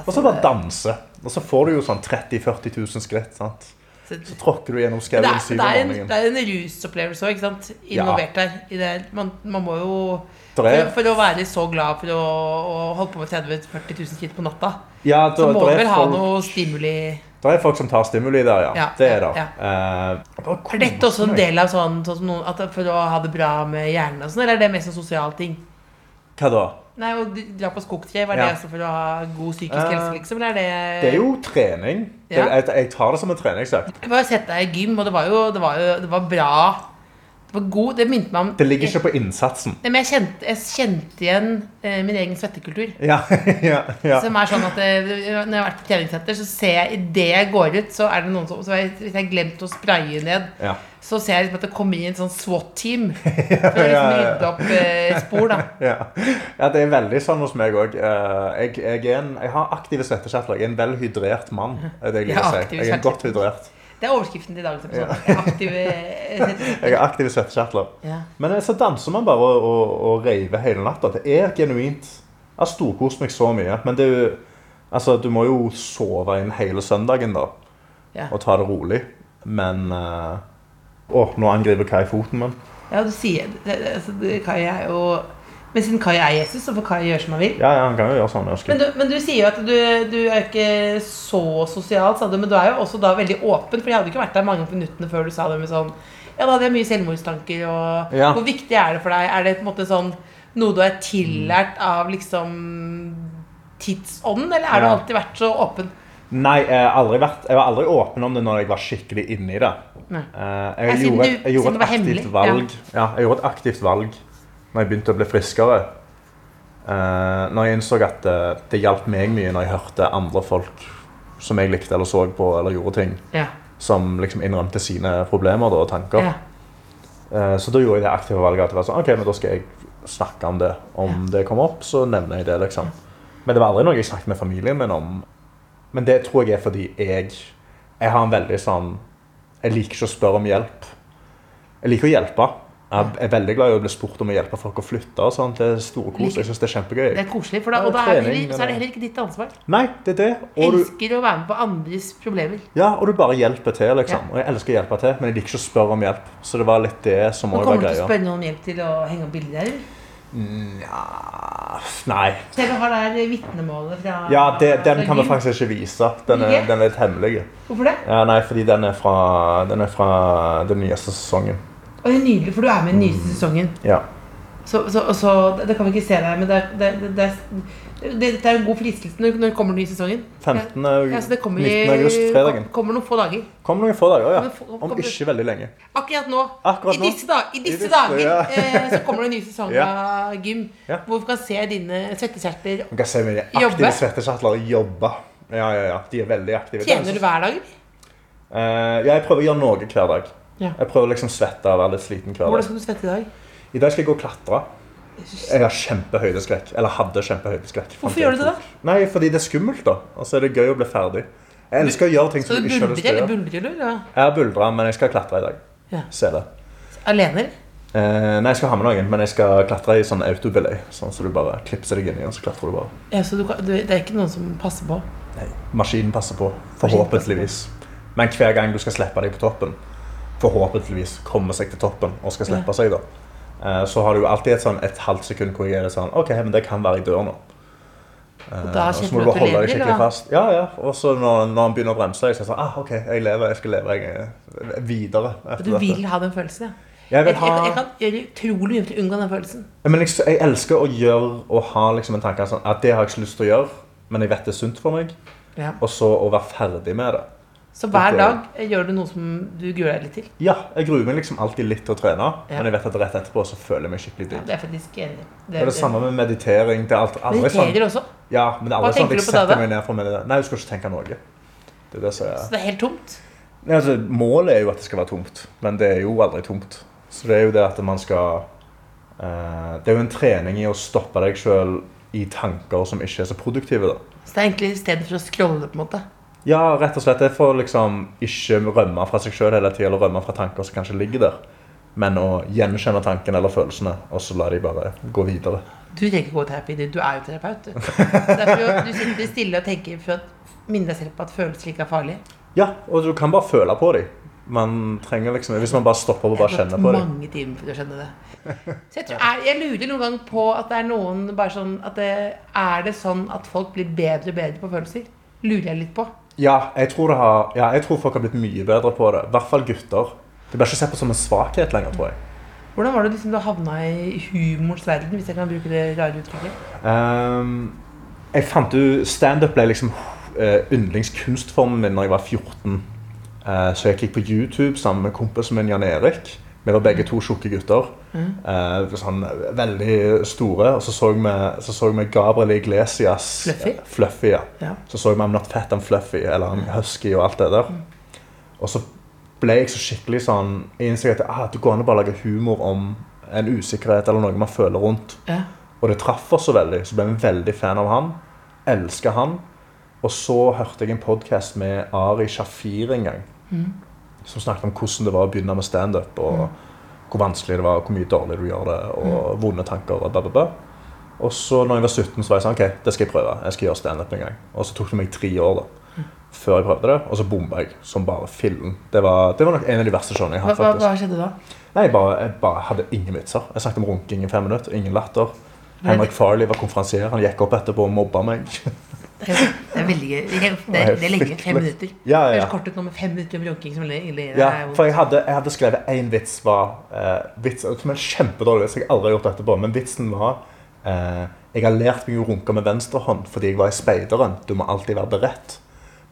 Og så bare danse. Og så får du jo sånn 30 000-40 000 skritt. sant? Så tråkker du gjennom skauen syv om morgenen. det er en rusopplevelse òg, ikke sant? Involvert der. I det. Man, man må jo for, for å være så glad for å, å holde på med 30 000-40 000 skritt på natta, ja, så må du vel vel ha noe stimuli der er folk som tar stimuli der, ja. Ja, det er ja, det. Eh, bare Er dette også en del av sånn, sånn noen, at for å ha det bra med hjernen og sånn, eller er det mest en sosial ting? Hva da? Nei, å dra på skogtre, var Ja. det altså for å ha god psykisk Eh, helse, liksom? Eller er det Det er jo trening. Det, jeg, jeg tar det som en treningsøkt. Jeg har sett deg i gym, og det var jo det var, jo, det var bra. Det var god. Det minte meg om Det ligger ikke på innsatsen. Nei, men jeg kjente, jeg kjente igjen eh, min egen svettekultur. Ja, <laughs> ja, ja. Som er sånn at det, Når jeg har vært på treningssenter, så ser jeg idet jeg går ut, så er det noen som så jeg, Hvis jeg har glemt å spraye ned, ja. så ser jeg liksom at det kommer inn et sånn SWAT-team <laughs> for å liksom rydde opp eh, spor. da <laughs> Ja. det er veldig sånn hos meg òg. Jeg, jeg, er jeg har aktive svettekjertler. Jeg er en vel hydrert mann. er det jeg liker å si. Jeg er godt hydrert. Det er overskriften til dagens episode. Jeg er Aktiv Jeg har aktive svettekjertler. ja. Men eh, så danser man bare og, og, og reiver hele natta. Det er genuint. Jeg har storkost meg så mye. Men det jo Altså, du må jo sove inn hele søndagen, da. Ja. Og ta det rolig. Men uh, Å, nå angriper Kai foten min. ja, du sier det, altså, Kai er jo Men siden Kai er Jesus, så får Kai gjøre som han vil. Ja, ja, han kan jo gjøre sånn. ønsker. Men du, men du sier jo at du, du er ikke så sosial, sa du, men du er jo også da veldig åpen. For jeg hadde ikke vært der mange minuttene før du sa det med sånn Ja, da hadde jeg mye selvmordstanker, og Ja. Hvor viktig er det for deg? Er det på en måte sånn noe du er tillært av liksom tidsånden, eller har du alltid vært så åpen? Nei, jeg har aldri vært Jeg var aldri åpen om det når jeg var skikkelig inni det. Eh, jeg, gjorde, du- et- jeg gjorde et aktivt valg. Ja. jeg gjorde et aktivt valg når jeg begynte å bli friskere. Uh, når jeg innså at det, det hjalp meg mye når jeg hørte andre folk som jeg likte eller så på eller gjorde ting, Ja. som liksom innrømte sine problemer da, og tanker. ja. Uh, så da gjorde jeg det aktive valget at det var sånn, ok, men da skal jeg snakke om det. Om det kommer opp, så nevner jeg det, liksom. Men det var aldri noe jeg snakket med familien min om. Men det tror jeg er fordi jeg Jeg har en veldig sånn Jeg liker ikke å spørre om hjelp. Jeg liker å hjelpe. Jeg er veldig glad i å bli spurt om å hjelpe folk å flytte. og sånt. Det er store kos. Jeg synes det er kjempegøy. Det er koselig, for da, og da er det, så er det heller ikke ditt ansvar. Nei, det er det. Og du, Elsker å være med på andres problemer. ja, og du bare hjelper til, liksom. Ja. Og jeg elsker å hjelpe til, men jeg liker ikke å spørre om hjelp. Så det var litt det som Nå også var kommer du til å spørre noen om hjelp til å henge opp bilder der? Ja, nei. Se, du har der vitnemålet fra Ja, det, den fra kan vi faktisk ikke vise. Den er, den er litt hemmelig. Hvorfor det? Ja, nei, fordi den er fra, den er fra den nyeste sesongen. Og det er nydelig, for du er med i den nyeste sesongen. Ja. Så, så, så, det kan vi ikke se deg, men det, er- det, det, det, det, er en god fristelse. Når, når kommer den nye sesongen? 15. Ja, så det kommer 19. august, fredagen. kom- Kommer noen få dager. Kommer noen få dager, ja. Få- Om ikke veldig lenge. Akkurat nå, Akkurat i disse, dag, i disse, disse, dager, ja. eh, så kommer det en ny sesong <laughs> Ja. av Gym. Ja. Hvor vi kan se dine svettekjertler. Man kan se mine Jobbe. aktive svettekjertler jobbe. Ja, ja, ja. De er veldig aktive. Tjener du hver dag? ja, jeg prøver å gjøre noe hver dag. Ja. Jeg prøver liksom svette og være litt sliten hver Hvordan skal du svette i dag? I dag skal jeg gå og klatre. Jeg har kjempehøydeskrekk. Eller hadde kjempehøydeskrekk. Hvorfor gjør du det da? Nei, fordi det er skummelt, da. Og så er det gøy å bli ferdig. Jeg elsker å gjøre ting som du ikke har lyst til å eller gjøre. buldrer du? eller? Jeg har buldra, men jeg skal klatre i dag. Ja. Se det. Alene? Eh, nei, jeg skal ha med noen, men jeg skal klatre i sånn autobelay. Sånn så du bare klipser deg inn i, og så klatrer du bare. Ja, så du, det er ikke noen som passer på? Nei, maskinen passer på. Forhåpentligvis. Men hver gang du skal slippe deg på toppen, forhåpentligvis kommer seg til toppen og skal slippe seg, da, eh, så har du alltid et, sånn, et halvt sekund hvor jeg er sånn OK, men det kan være i dør nå. Og da og så må du bare holde deg skikkelig fast. Ja, ja. Og så når, når han begynner å bremse, jeg sier sånn ah, OK, jeg lever, jeg skal leve jeg, videre etter du dette. vil ha den følelsen, ja. Jeg vil jeg, ha jeg kan gjøre utrolig mye for å unngå den følelsen. Ja, Men jeg, jeg elsker å gjøre og ha liksom en tanke sånn, at det har jeg ikke lyst til å gjøre, men jeg vet det er sunt for meg. Ja. Og så å være ferdig med det. Så hver dag eh, gjør du noe som du gruer deg litt til. Ja, jeg gruer meg liksom alltid litt til å trene, Ja. men jeg vet at rett etterpå så føler jeg meg skikkelig Ja, det er faktisk enig. Det er det samme med meditering. Det er alt, aldri sånn, Mediterer også. ja, men det er aldri sånn at jeg setter meg ned for å meditere. Nei, du skal ikke tenke noe. Det det så, er Så det er helt tomt. Nei, altså, Målet er jo at det skal være tomt, men det er jo aldri tomt. Så det er jo det at man skal uh, Det er jo en trening i å stoppe deg sjøl i tanker som ikke er så produktive. da. Så det er egentlig i stedet for å scrolle, på en måte. Ja, rett og slett. Det er for liksom ikke rømme fra seg sjøl hele tida, eller rømme fra tanker som kanskje ligger der. Men å gjenkjenne tankene eller følelsene, og så la de bare gå videre. Du trenger ikke gå terapi, du. Er jo terapeut. Du. Det du sitter stille og tenker for å minne deg selv på at følelser ikke er farlige. Ja, og du kan bare føle på dem. Man trenger liksom, Hvis man bare stopper opp og bare Jeg har kjenner gått på dem. mange timer for å skjønne det. Så jeg, tror, jeg lurer noen gang på at det er noen bare sånn at det, Er det sånn at folk blir bedre og bedre på følelser? Lurer jeg litt på. Ja, jeg tror, har, ja, jeg tror folk har blitt mye bedre på det. I hvert fall gutter. Det blir ikke sett på som en svakhet lenger, tror jeg. Hvordan var det liksom du havna i humorens verden, hvis jeg kan bruke det rare uttrykket? Um, jeg fant jo Standup ble liksom uh, yndlingskunstformen min da jeg var 14. Uh, så jeg gikk på YouTube sammen med kompisen min Jan Erik. Vi var begge to tjukke gutter. Eh, sånn veldig store. Og så så vi, så så vi Gabriel Iglesias Fluffy? Fluffy ja. Ja. Så så vi I'm Not Fat I'm Fluffy, eller I'm Husky og alt det der. Og så ble jeg så skikkelig sånn Jeg innså at ah, det går an å bare lage humor om en usikkerhet eller noe man føler rundt. Ja. Og det traff oss så veldig, så ble vi veldig fan av han. Elsker han. Og så hørte jeg en podkast med Ari Shafir en gang. Som snakket om hvordan det var å begynne med standup. Og hvor vanskelig det var, hvor mye dårlig du gjør det, og vonde tanker. og blah, blah, blah. Og så når jeg var 17, så var jeg sånn OK, det skal jeg prøve. Jeg skal gjøre standup en gang. Og så tok det meg tre år da, før jeg prøvde det, og så bomba jeg som bare fillen. Det var, det var nok en av de verste showene jeg har hatt. hva, faktisk. hva skjedde da? Nei, jeg bare, jeg bare hadde ingen vitser. Jeg snakket om runking i fem minutter. Ingen latter. Henrik Farley var konferansier. Han gikk opp etterpå og mobba meg. <laughs> Det er, veldig gøy. Det er, det er, lenge. Fem minutter. Ja, ja, høres kort ut nå med fem minutter om runking ja for jeg hadde, jeg hadde skrevet én vits var uh, vits, Som en kjempedårlig vits. Jeg har aldri gjort dette på, Men vitsen var uh, Jeg har lært meg å runke med venstrehånd fordi jeg var i speideren. Du må alltid være beredt.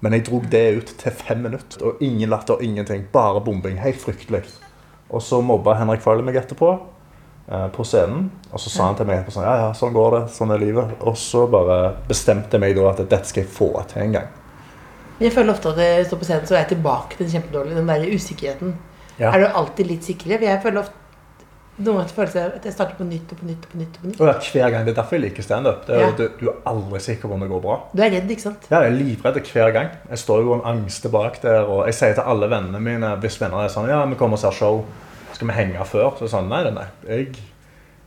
Men jeg dro det ut til fem minutter. Og ingen latter, ingenting. Bare bombing. Helt fryktelig. Og så mobba Henrik Farley meg etterpå på scenen. Og så sa han til meg etterpå sånn Ja, ja, sånn går det. Sånn er livet. Og så bare bestemte jeg meg da at dette skal jeg få til en gang. Jeg føler ofte at jeg står på scenen, så er jeg tilbake til den kjempedårlige, den der usikkerheten. Ja. Er du alltid litt sikrere? For jeg føler ofte noen ganger føler jeg at jeg starter på nytt og på nytt og på nytt. og på nytt. Og det er hver gang. Det er derfor jeg liker standup. Det Ja. Du, du er aldri sikker på om det går bra. Du er redd, ikke sant? Ja, jeg er livredd hver gang. Jeg står jo og angster bak der. Og jeg sier til alle vennene mine hvis venner er sånn Ja, vi kommer og ser show. Skal vi henge før? Så sånn Nei, nei. Jeg,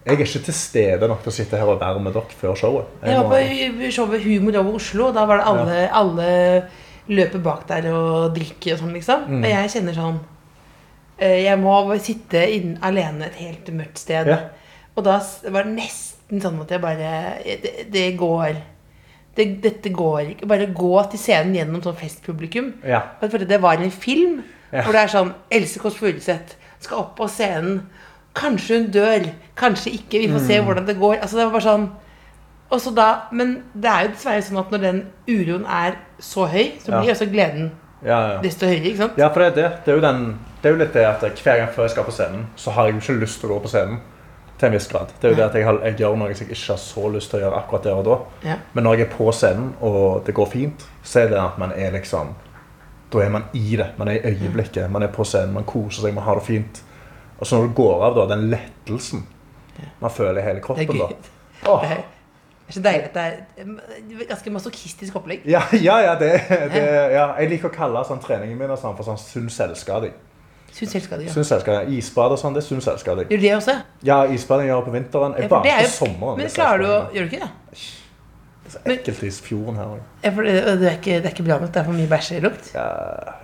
jeg er ikke til stede nok til å sitte her og være med dere før showet. Jeg Jeg var på showet Humor over Oslo. og Da var det alle, alle løper bak der og drikker og sånn, liksom. Mm. Og jeg kjenner sånn eh, Jeg må sitte inn, alene et helt mørkt sted. Ja. Og da var det nesten sånn at jeg bare Det, det går det, Dette går ikke. Bare gå til scenen gjennom sånn festpublikum. Ja. For det var en film Ja. hvor det er sånn Else Kåss Furuseth skal opp på scenen. Kanskje hun dør, kanskje ikke. Vi får se Mm. hvordan det går. Altså det var bare sånn og så da, Men det er jo dessverre sånn at når den uroen er så høy, så Ja. blir også gleden Ja, ja. desto høyere. ikke sant? ja, for det er det. Det er, jo den, det er jo litt det at hver gang før jeg skal på scenen, så har jeg jo ikke lyst til å gå på scenen. Til en viss grad. Det er jo det at jeg, har, jeg gjør noe jeg ikke har så lyst til å gjøre akkurat der og da. Ja. Men når jeg er på scenen, og det går fint, så er det at man er liksom Da er man i det. Man er i øyeblikket. Man er på scenen, man koser seg, man har det fint. Og så når du går av, da, den lettelsen man føler i hele kroppen da. Åh. Det er, så deilig at det er ganske masochistisk opplegg. Ja, <laughs> ja, ja, det, det, ja. Jeg liker å kalle sånn treningen min sånn for sånn sunn selvskading. Sunn selvskading. Ja. Sunn. Isbad og sånn, det er sunn selvskading. Gjør du det også? Ja, isbading gjør jeg på vinteren. Jeg ja, bader er på sommeren. Men er klarer du å. Gjør du ikke det? Så ekkelt i fjorden her. òg. Ja, det, det, er ikke, bra nok. Det er for mye bæsjelukt. Ja,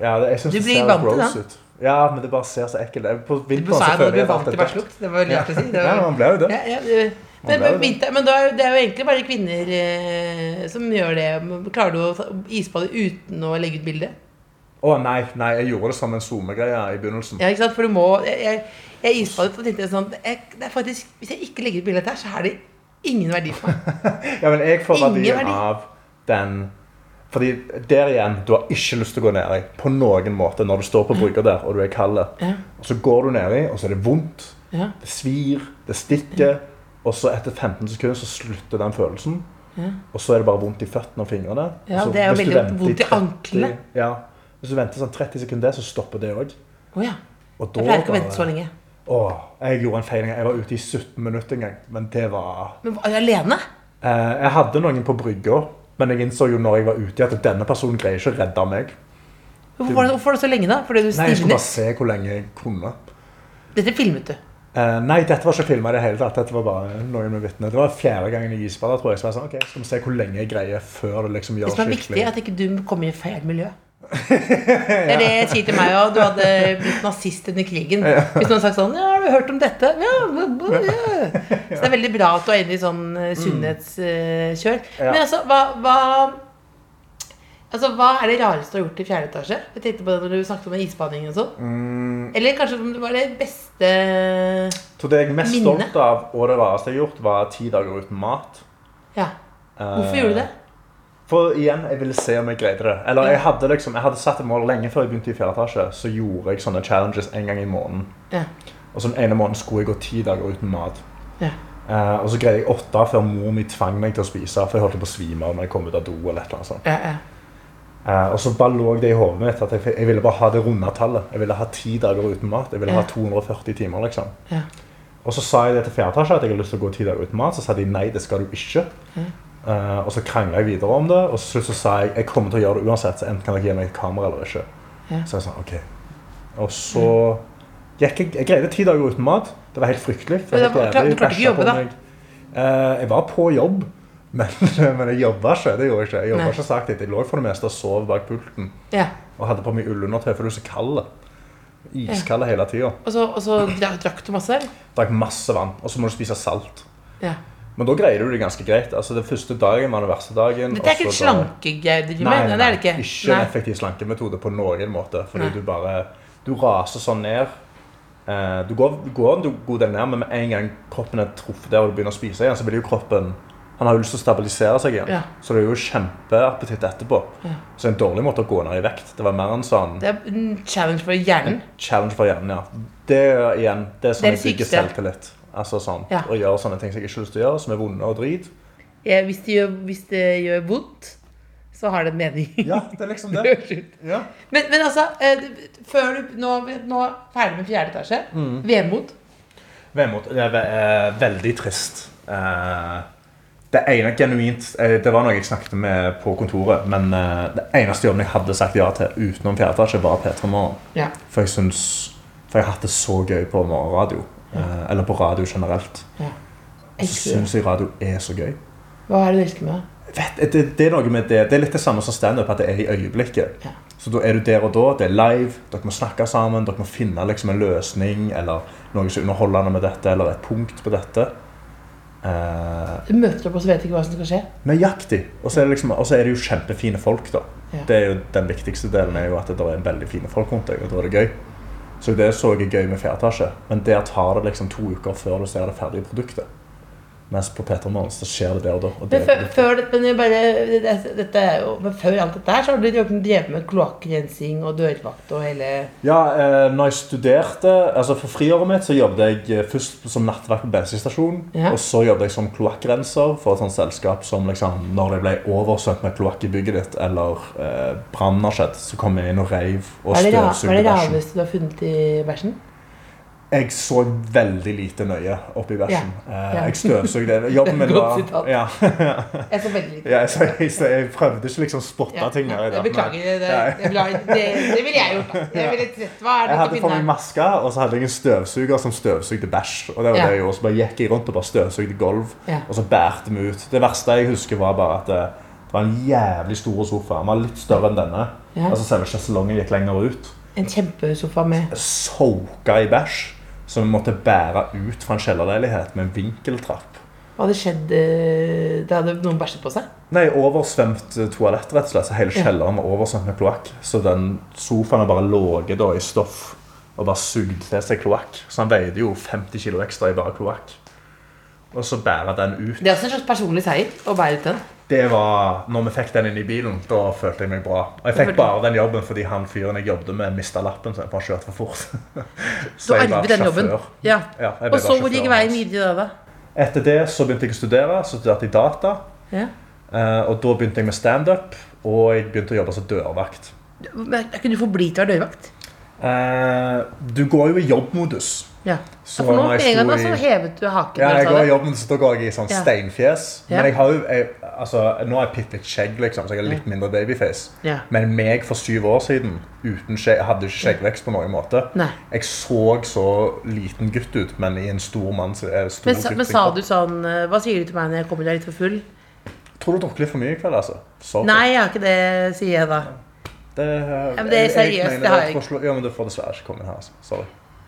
ja jeg synes det ser gross ut. Ja, men det bare ser så ekkelt ut. På vinteren så føler jeg at det er dødt. Det var Ja. å si. Det Ja, man ble jo det. Ja, det- men, men, vinter, men er- det er jo egentlig bare kvinner eh, som gjør det. Klarer du å isbade uten å legge ut bilde? Å nei, nei, jeg gjorde det som en SoMe-greie i begynnelsen. Ja, ikke sant? For du må Jeg, jeg, jeg isbadet og tenkte sånn jeg, det er faktisk, Hvis jeg ikke legger ut bilde av dette, her, så er det ingen verdi for meg. <laughs> Ja, men jeg får verdien verdi. av den Fordi der igjen, du har ikke lyst til å gå nedi på noen måte når du står på brygga der og du er kald. Ja. Og så går du nedi, og så er det vondt. Ja. Det svir, det stikker. Og så etter 15 sekunder så slutter den følelsen. Ja. Og så er det bare vondt i føttene og fingrene. Ja, så det er jo veldig vondt i anklene. Ja. Hvis du venter sånn 30 sekunder, så stopper det òg. Å ja. Jeg pleier ikke å vente så lenge. Åh, jeg gjorde en feil en gang. Jeg var ute i 17 minutter en gang. Men det var Men var du alene? Eh, jeg hadde noen på brygga, men jeg innså jo når jeg var ute at denne personen greier ikke å redde meg. Hvorfor var det, hvorfor var det så lenge, da? Fordi du Nei, Jeg skulle bare se hvor lenge jeg kunne. Dette filmet du. Eh, nei, dette var ikke filma i det hele tatt. Dette var bare noen med vitne. Det var fjerde gangen i isbadet, tror jeg. Så jeg sånn, ok, skal vi se hvor lenge jeg greier før det liksom Det som er viktig, er at ikke du kommer i feil miljø. <laughs> Det er det jeg sier til meg òg. Du hadde blitt nazist under krigen. <laughs> Hvis noen hadde sagt sånn Ja, har hørt om dette? Ja, ja. Så det er veldig bra at du er inne i sånn eh, sunnhetskjør. Men altså, hva, hva Altså, Hva er det rareste du har gjort i fjerde etasje? Jeg tenkte på det når du snakket om isbading og sånn. mm, Eller kanskje om det var det beste Så det jeg er mest stolt av, og det rareste jeg har gjort, var ti dager uten mat. Ja. Hvorfor Eh, gjorde du det? For igjen, jeg ville se om jeg greide det. Eller jeg hadde liksom, jeg hadde satt et mål lenge før jeg begynte i fjerde etasje. Så gjorde jeg sånne challenges en gang i måneden. Ja. Og så den ene måneden skulle jeg gå ti dager uten mat. Ja. Uh, og så greide jeg åtte før mor mi tvang meg til å spise. For jeg holdt på å svime av når jeg kom ut av do. eller et eller annet sånt. Ja, ja. Eh, og så bare lå det i hodet mitt at jeg, jeg ville bare ha det runde tallet. Jeg ville ha ti dager uten mat. Jeg ville Ja. ha 240 timer, liksom. Ja. Og så sa jeg det til fjerde etasje at jeg hadde lyst til å gå ti dager uten mat. Så sa de nei, det skal du ikke. Uh, og så krangla jeg videre om det, og så, så sa jeg jeg kommer til å gjøre det uansett. Så enten kan dere gi meg et kamera eller ikke. Ja. Så jeg sa ok. Og så gikk jeg Jeg greide ti dager uten mat. Det var helt fryktelig. for jeg var- helt du klarte ikke å jobbe, da? Eh, jeg var på jobb, <laughs> men, men jeg jobba ikke. Det gjorde jeg ikke. Jeg jobba ikke sagt. Jeg lå for det meste og sov bak pulten ja. og hadde på meg ullundertøy, for du er så kald. Iskald hele tida. Og så, og så drakk, du masse? Drakk masse vann, og så må du spise salt. Ja. Men da greier du det ganske greit. Altså Den første dagen var den verste dagen. Dette er ikke en et du driver Nei, nei, det er det ikke. ikke en Nei. effektiv slankemetode på noen måte. Fordi Nei. du bare Du raser sånn ned. Eh, du går, du går en god del ned, men med en gang kroppen er truffet der og du begynner å spise igjen, så vil jo kroppen Han har jo lyst til å stabilisere seg igjen. Ja. Så det er jo kjempeappetitt etterpå. Så det er en dårlig måte å gå ned i vekt. Det var mer en sånn Det er en challenge for hjernen. challenge for hjernen, ja. Det er igjen, det er sånn jeg bygger selvtillit. Altså sånn, Ja. Å gjøre sånne ting som jeg ikke har lyst til å gjøre, som er vonde og drit. Ja, hvis, det gjør, hvis det gjør vondt, så har det en mening. Ja, det er liksom <laughs> det. Ja. Men, men altså, eh, før du nå, nå ferdig med fjerde etasje, Mm. vemod. Vemod. Det er eh, veldig trist. Eh, det ene genuint Det var noe jeg snakket med på kontoret, men det eneste jobben jeg hadde sagt ja til utenom fjerde etasje, var P3 Morgen. Ja. For jeg syns For jeg har hatt det så gøy på morgenradio. Eller på radio generelt. ja. Så syns jeg radio er så gøy. Hva er det du elsker med det? Vet, det, det er noe med det Det er litt det samme som standup, at det er i øyeblikket. Ja. Så da er du der og da. Det er live. Dere må snakke sammen. Dere må finne liksom en løsning eller noe som er underholdende med dette, eller et punkt på dette. Du møter opp og så vet ikke hva som skal skje. nøyaktig. Og så er, liksom, er det jo kjempefine folk, da. Ja. Det er jo Den viktigste delen er jo at det er en veldig fine folk rundt deg, og da er det gøy. Så det så jeg gøy med fjerde etasje. Men der tar det liksom to uker før du ser det ferdige produktet. Mens på P3 Morgen så skjer det der og da. Og det, Men før, før, det- men bare, dette, dette jo, men før alt dette her, så har du drevet med kloakkrensing og dørvakt og hele Ja, eh, når jeg studerte altså For friåret mitt så jobbet jeg eh, først som nattvakt på bensinstasjon. Ja. Og så jobbet jeg som kloakkrenser for et sånt selskap som liksom Når det ble oversvømt med kloakk i bygget ditt, eller eh, brann har skjedd, så kom jeg inn og reiv og støvsugde bæsjen. hva er det rareste du har funnet i bæsjen? Jeg så veldig lite nøye oppi versen. Ja, Eh, ja. Jeg støvsugde. Jobben min <laughs> var ja. <laughs> Jeg så veldig lite. Ja, jeg, så jeg, så jeg prøvde ikke liksom spotte Ja, ting ja, jeg beklager. Det, det, det, det ville jeg gjort. Jeg ville Jeg hadde på meg maske, og så hadde jeg en støvsuger som støvsugde bæsj. Og det var det jeg gjorde. Så bare gikk jeg rundt og bare støvsugde gulv, og så bærte vi ut. Det verste jeg husker, var bare at det, det var en jævlig stor sofa. Den var litt større enn denne. Altså Selve sjeselongen gikk lenger ut. En kjempesofa med Soka i bæsj. Så vi måtte bære ut fra en kjellerleilighet med en vinkeltrapp. Hva hadde skjedd Det hadde noen bæsjet på seg? Nei, oversvømt eh, toalett, rett og slett. Så hele kjelleren var oversvømt med kloakk. Så den sofaen har bare ligget i stoff og bare sugd til seg kloakk. Så han veide jo 50 kilo ekstra i bare kloakk. Og så bære den ut. Det er også en slags personlig seier å bære ut den. Det var, når vi fikk den inn i bilen, da følte jeg meg bra. Og jeg fikk bare den jobben fordi han fyren jeg jobbet med, mista lappen. Så jeg bare kjørte for fort. <laughs> Du var den jobben. Ja. Ja, jeg Og så hvor gikk veien videre da? Etter det så begynte jeg å studere. Så studerte jeg data. Ja. Eh, og da begynte jeg med standup, og jeg begynte å jobbe som dørvakt. Er ikke du forblitt å være dørvakt? Eh, du går jo i jobbmodus. Ja. Så for nå jeg sto så i- hevet du haken. Ja, jeg går i det. jobbmodus, da går jeg i sånn steinfjes. Ja. Men jeg har jo jeg, altså, Nå har jeg bitte litt skjegg, liksom, så jeg har litt mindre babyface. Ja. Men meg for syv år siden uten skjegg, jeg hadde ikke skjeggvekst på noen måte. Nei. Jeg så så liten gutt ut, men i en stor mann så er stor Men, gutt men sa du sånn eh, Hva sier du til meg når jeg kommer der litt for full? Tror du drukket litt for mye i kveld, altså? Sorry. Nei, jeg har ikke det, sier jeg da. Det, men det er seriøst, det har jeg ikke. Ja, men du får dessverre ikke komme inn her. Altså. Sorry.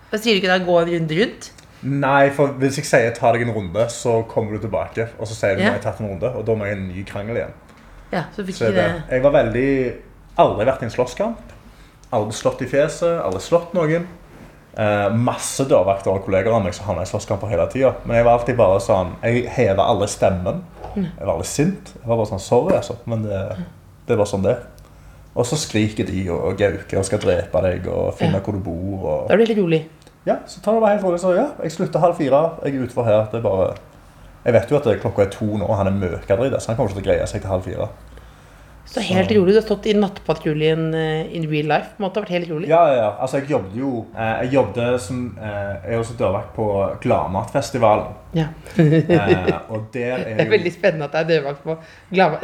Hva sier du ikke da? Gå en runde rundt? Nei, for hvis jeg sier ta deg en runde, så kommer du tilbake. Og så sier du Ja. nå har jeg tatt en runde, og da må jeg en ny krangel igjen. Ja, så fikk Så det. Jeg var veldig Aldri vært i en slåsskamp. Aldri slått i fjeset, aldri slått noen. Eh, masse dørvakter og kolleger av meg som havna i slåsskamper hele tida. Men jeg var alltid bare sånn Jeg heva aldri stemmen. Jeg var aldri sint. Jeg var bare sånn Sorry, altså. Men det, det var sånn det. Og så skriker de og gauker og skal drepe deg og finne Ja. hvor du bor. Og... Da blir det litt rolig. Ja, så tar det bare helt rolig. Så ja, jeg slutter halv fire. Jeg er utfor her. Det er bare Jeg vet jo at klokka er to nå, og han er møkadrita, så han kommer ikke til å greie seg til halv fire. Så helt rolig. Du har stått i nattpatruljen eh, in real life. på en måte, har vært helt rolig. Ja, ja, ja. Altså, jeg jobbet jo eh, Jeg jobbet som eh, Jeg er også dørvakt på Gladmatfestivalen. Ja. Eh, og der er jo <laughs> Det er veldig spennende at det er dørvakt på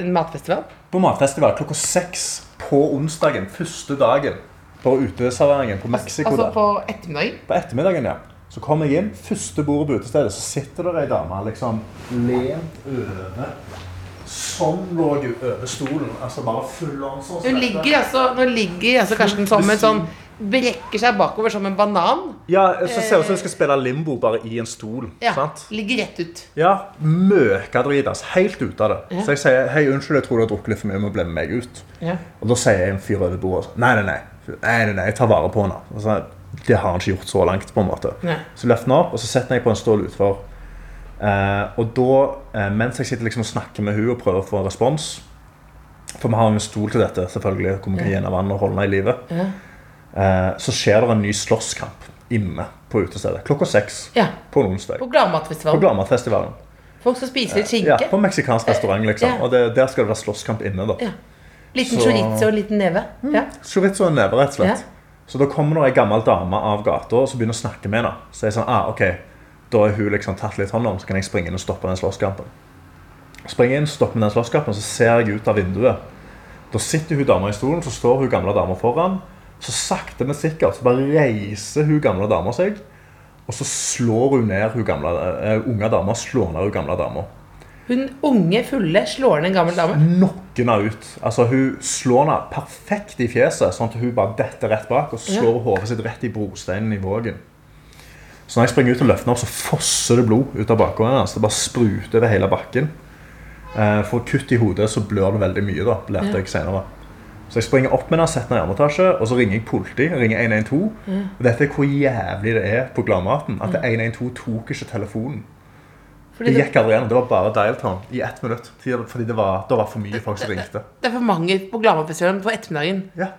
en matfestival. På matfestival klokka seks på onsdagen, første dagen, på uteserveringen på Mexico Altså på ettermiddagen. På ettermiddagen, ja. Så kom jeg inn, første bordet på utestedet, så sitter der ei dame liksom lent over Sånn lå du over stolen. Altså bare full on sånn. Hun ligger altså, nå ligger altså Karsten som en sånn Brekker seg bakover som en banan. Ja, så ser ut som hun skal spille limbo bare i en stol. Ja, sant? Ligger rett ut. Ja, møkadritas. Helt ute av det. Ja. Så jeg sier hei, unnskyld, jeg tror du har drukket litt for mye, må med meg ut. Ja. Og da sier jeg en fyr over bordet nei, nei, nei, nei, nei, jeg tar vare på henne. Så, det har han ikke gjort så langt, på en måte. Nei. Så løfter han opp, og så setter jeg på en stål utfor. Eh, og da, eh, mens jeg sitter liksom og snakker med hun og prøver å få en respons For vi har jo en stol til dette, selvfølgelig, hvor vi kan henne vann og holde henne i live. Ja. Eh, så skjer det en ny slåsskamp inne på utestedet. Klokka seks ja. på en onsdag. På På Gladmatfestivalen. Folk skal spise litt Ja, på meksikansk restaurant, liksom. Ja. Og det, der skal det være slåsskamp inne, da. Ja. Liten Så- chorizo og en liten neve. Ja. Chorizo og neve, rett og slett. Så da kommer det ei gammel dame av gata og så begynner å snakke med henne. Så jeg sånn, ah, ok, Da er hun liksom tatt litt hånd om, så kan jeg springe inn og stoppe den slåsskampen. Springer inn, stopper den slåsskampen, så ser jeg ut av vinduet. Da sitter hun dama i stolen, så står hun gamle dama foran. Så sakte, men sikkert så bare reiser hun gamle dama seg. Og så slår hun ned hun gamle, uh, unge dama. Slår ned hun gamle dama. Hun unge, fulle slår ned en gammel dame. Knocker henne ut. Altså, hun slår henne perfekt i fjeset, sånn at hun bare detter rett bak. Og så Ja. slår hodet sitt rett i brosteinen i vågen. Så når jeg springer ut og løfter henne så fosser det blod ut av bakgrunnen hennes. Det bare spruter over hele bakken. Eh, For kutt i hodet så blør det veldig mye, da, lærte jeg senere. Så jeg springer opp med henne, setter henne i armetasje, og så ringer jeg politi. Ringer 112. Og dette er hvor jævlig det er på Gladmaten. At 112 tok ikke telefonen. Fordi Det gikk aldri gjennom. Det var bare dial tone i ett minutt. Fordi det var, det var for mye folk som ringte. det er for mange på Gladmatfestivalen på ettermiddagen. Ja,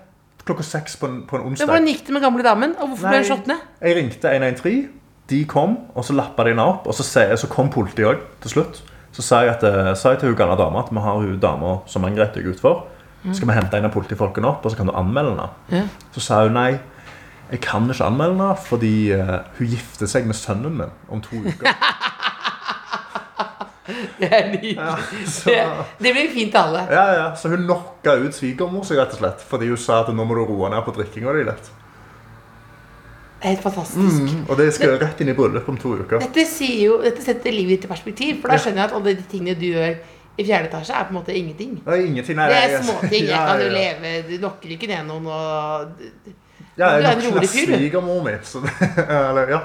Klokka seks på en, på en Men onsdag. Hvordan gikk det med gamle damen? Og hvorfor ble hun slått ned? Jeg ringte 113. De kom, og så lappa de henne opp. Og så, se, så kom politiet òg til slutt. Så sa jeg, at, eh, sa jeg til hun gamle dama at vi har hun dama som angrep deg utfor. Skal vi hente en av politifolkene opp, og så kan du anmelde henne? Ja. Så sa hun nei. Jeg kan ikke anmelde henne fordi uh, hun gifter seg med sønnen min om to uker. <laughs> Det er nydelig. så- Det, det blir fint til alle. Ja, ja, Så hun knocka ut svigermor seg, rett og slett. Fordi hun sa at nå må du roe ned på drikkinga di litt. Det helt fantastisk. Og det skal rett inn i bryllup om to uker. Dette, jo, dette setter livet ditt i perspektiv, for da skjønner jeg at alle de tingene du gjør i fjerde etasje, er på en måte ingenting. Det er ingenting. Nei, Det er småting. Jeg Ja, kan jo ja, ja. leve Du lokker ikke ned noen og Ja, Du er en nok svigermor mi. Så, det, <laughs> eller, ja.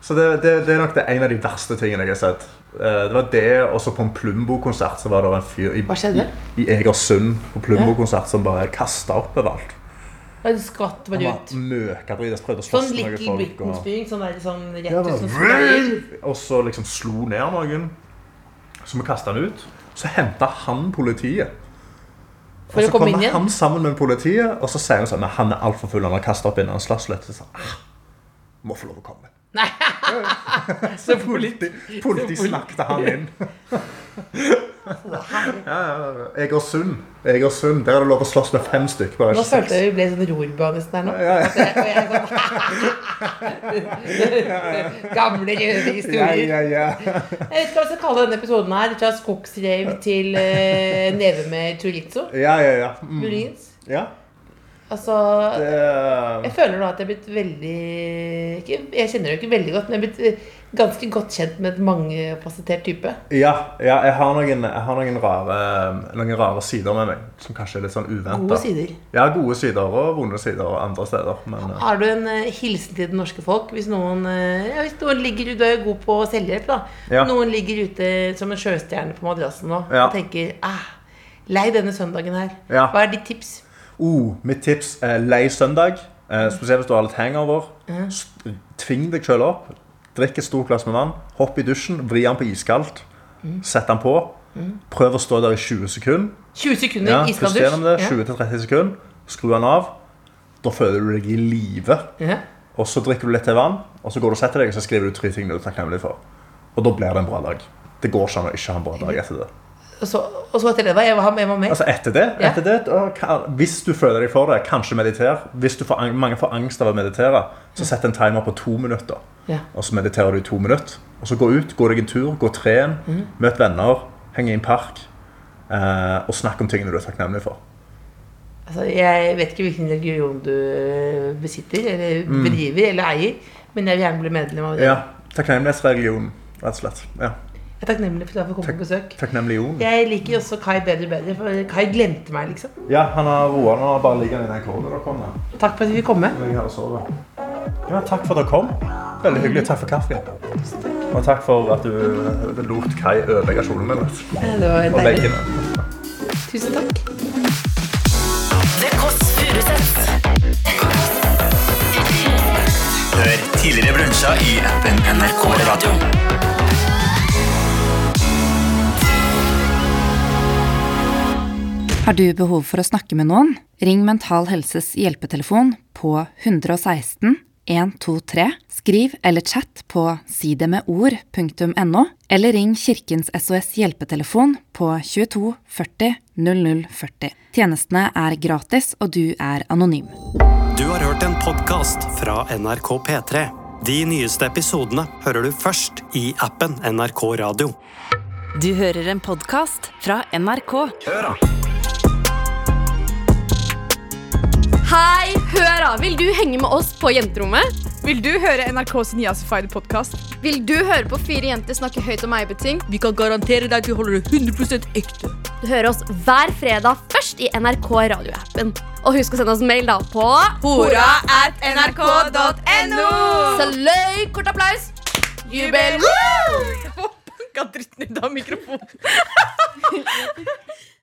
så det, det, det er nok det en av de verste tingene jeg har sett. Eh, Det var det, og så på en Plumbo-konsert så var det en fyr i, i, i Egersund på Plumbo-konsert som bare kasta opp overalt. Og du skvatt Han bare ut. møkadrit, prøvde å slåss Sånn med noen Little. Sånn der sånn rett Ja, ut som. <laughs> Og så liksom slo ned noen. Så vi kasta han ut. Så henta han politiet. Og så komme kommer kom han sammen med politiet, og så sier hun sånn Nei, han er altfor full. Han har kasta opp innen en slåss. Så sånn, ah, må få lov å komme. Nei. <laughs> Så politi, politi snakket han inn. <laughs> ja, ja, Egersund. Egersund. Der er det lov å slåss med fem stykker. Nå følte jeg vi ble sånn rorbane her nå. Ja, ja. <laughs> Gamle røde Ja, ja, ja. Jeg vet ikke hva jeg skal kalle denne episoden her. Fra skogsrev til uh, neve med chorizo. ja, ja, ja. Mm. Ja. Altså Det, Jeg føler nå at jeg er blitt veldig ikke, Jeg kjenner det jo ikke veldig godt, men jeg er blitt eh, ganske godt kjent med et mangefasettert type. ja, ja, jeg har noen, jeg har noen, rare, noen rare sider med meg som kanskje er litt sånn uventa. Gode sider. Ja, gode sider og vonde sider og andre steder. Men eh, Har du en eh, hilsen til det norske folk? Hvis noen, eh, ja, hvis noen ligger Du er jo god på selvhjelp, da. Ja. Noen ligger ute som en sjøstjerne på madrassen nå og tenker ah, Lei denne søndagen her. Hva er ditt tips? Oh, mitt tips er lei søndag. Eh, spesielt hvis du har litt hangover. Mm. Tving deg sjøl opp. Drikk et stort glass med vann. Hopp i dusjen. Vri den på iskaldt. Sett den på. Prøv å stå der i 20 sekunder. 20 sekunder Ja, iskald dusj? det. Ja. 20-30 sekunder. Skru den av. Da føler du deg i live. Yeah. Og så drikker du litt til vann, og så går du og setter deg, og så skriver du tre ting du er takknemlig for. Og da blir det en bra dag. Det går ikke an å ikke ha en bra dag etter det. Så, og så etter det, da? Jeg var, jeg var med. Altså etter det, etter det Hvis du føler deg for det, kanskje mediter. Hvis du får, mange får angst av å meditere, så sett en timer på to minutter. Ja. Og så mediterer du i to minutter. Og så gå ut, gå deg en tur, gå tren, Mm. møt venner, heng i en park. Eh, og snakk om tingene du er takknemlig for. Altså, jeg vet ikke hvilken religion du eh, besitter, eller bedriver, eller eier, men jeg vil gjerne bli medlem av det. Mm. Ja, Takknemlighetsreligionen, rett og slett. Ja. Jeg er takknemlig for at jeg får komme på besøk. Takknemligion. Jeg liker også Kai bedre og bedre, for Kai glemte meg, liksom. Ja, han har roa nå. Bare ligger han i den kålen og kommer. Takk for at vi fikk komme. Ja, takk for at dere kom. Veldig hyggelig. Takk for kaffen. Og takk for at du eh, lot Kai ødelegge kjolen min. Det var Og deilig. veggene. Tusen takk. The Kåss Furuseths. Hør tidligere brunsjer i appen NRK Radio. Har du behov for å snakke med noen? Ring Mental Helses hjelpetelefon på 116 123. Skriv eller chat på sidemedord.no, eller ring Kirkens SOS hjelpetelefon på 22 40 00 40. Tjenestene er gratis, og du er anonym. Du har hørt en podkast fra NRK P3. De nyeste episodene hører du først i appen NRK Radio. Du hører en podkast fra NRK. Hør da! Vil du henge med oss på jenterommet? Vil du høre NRKs Niasified podkast? Vil du høre på fire jenter snakke høyt om eibeting? Vi kan garantere deg at vi holder det 100% ekte. Du hører oss hver fredag først i NRK radioappen. Og husk å sende oss mail da på Hora at nrk.no! Så løy, kort applaus. Jubel! <laughs> Banka dritten ut av mikrofonen. <laughs>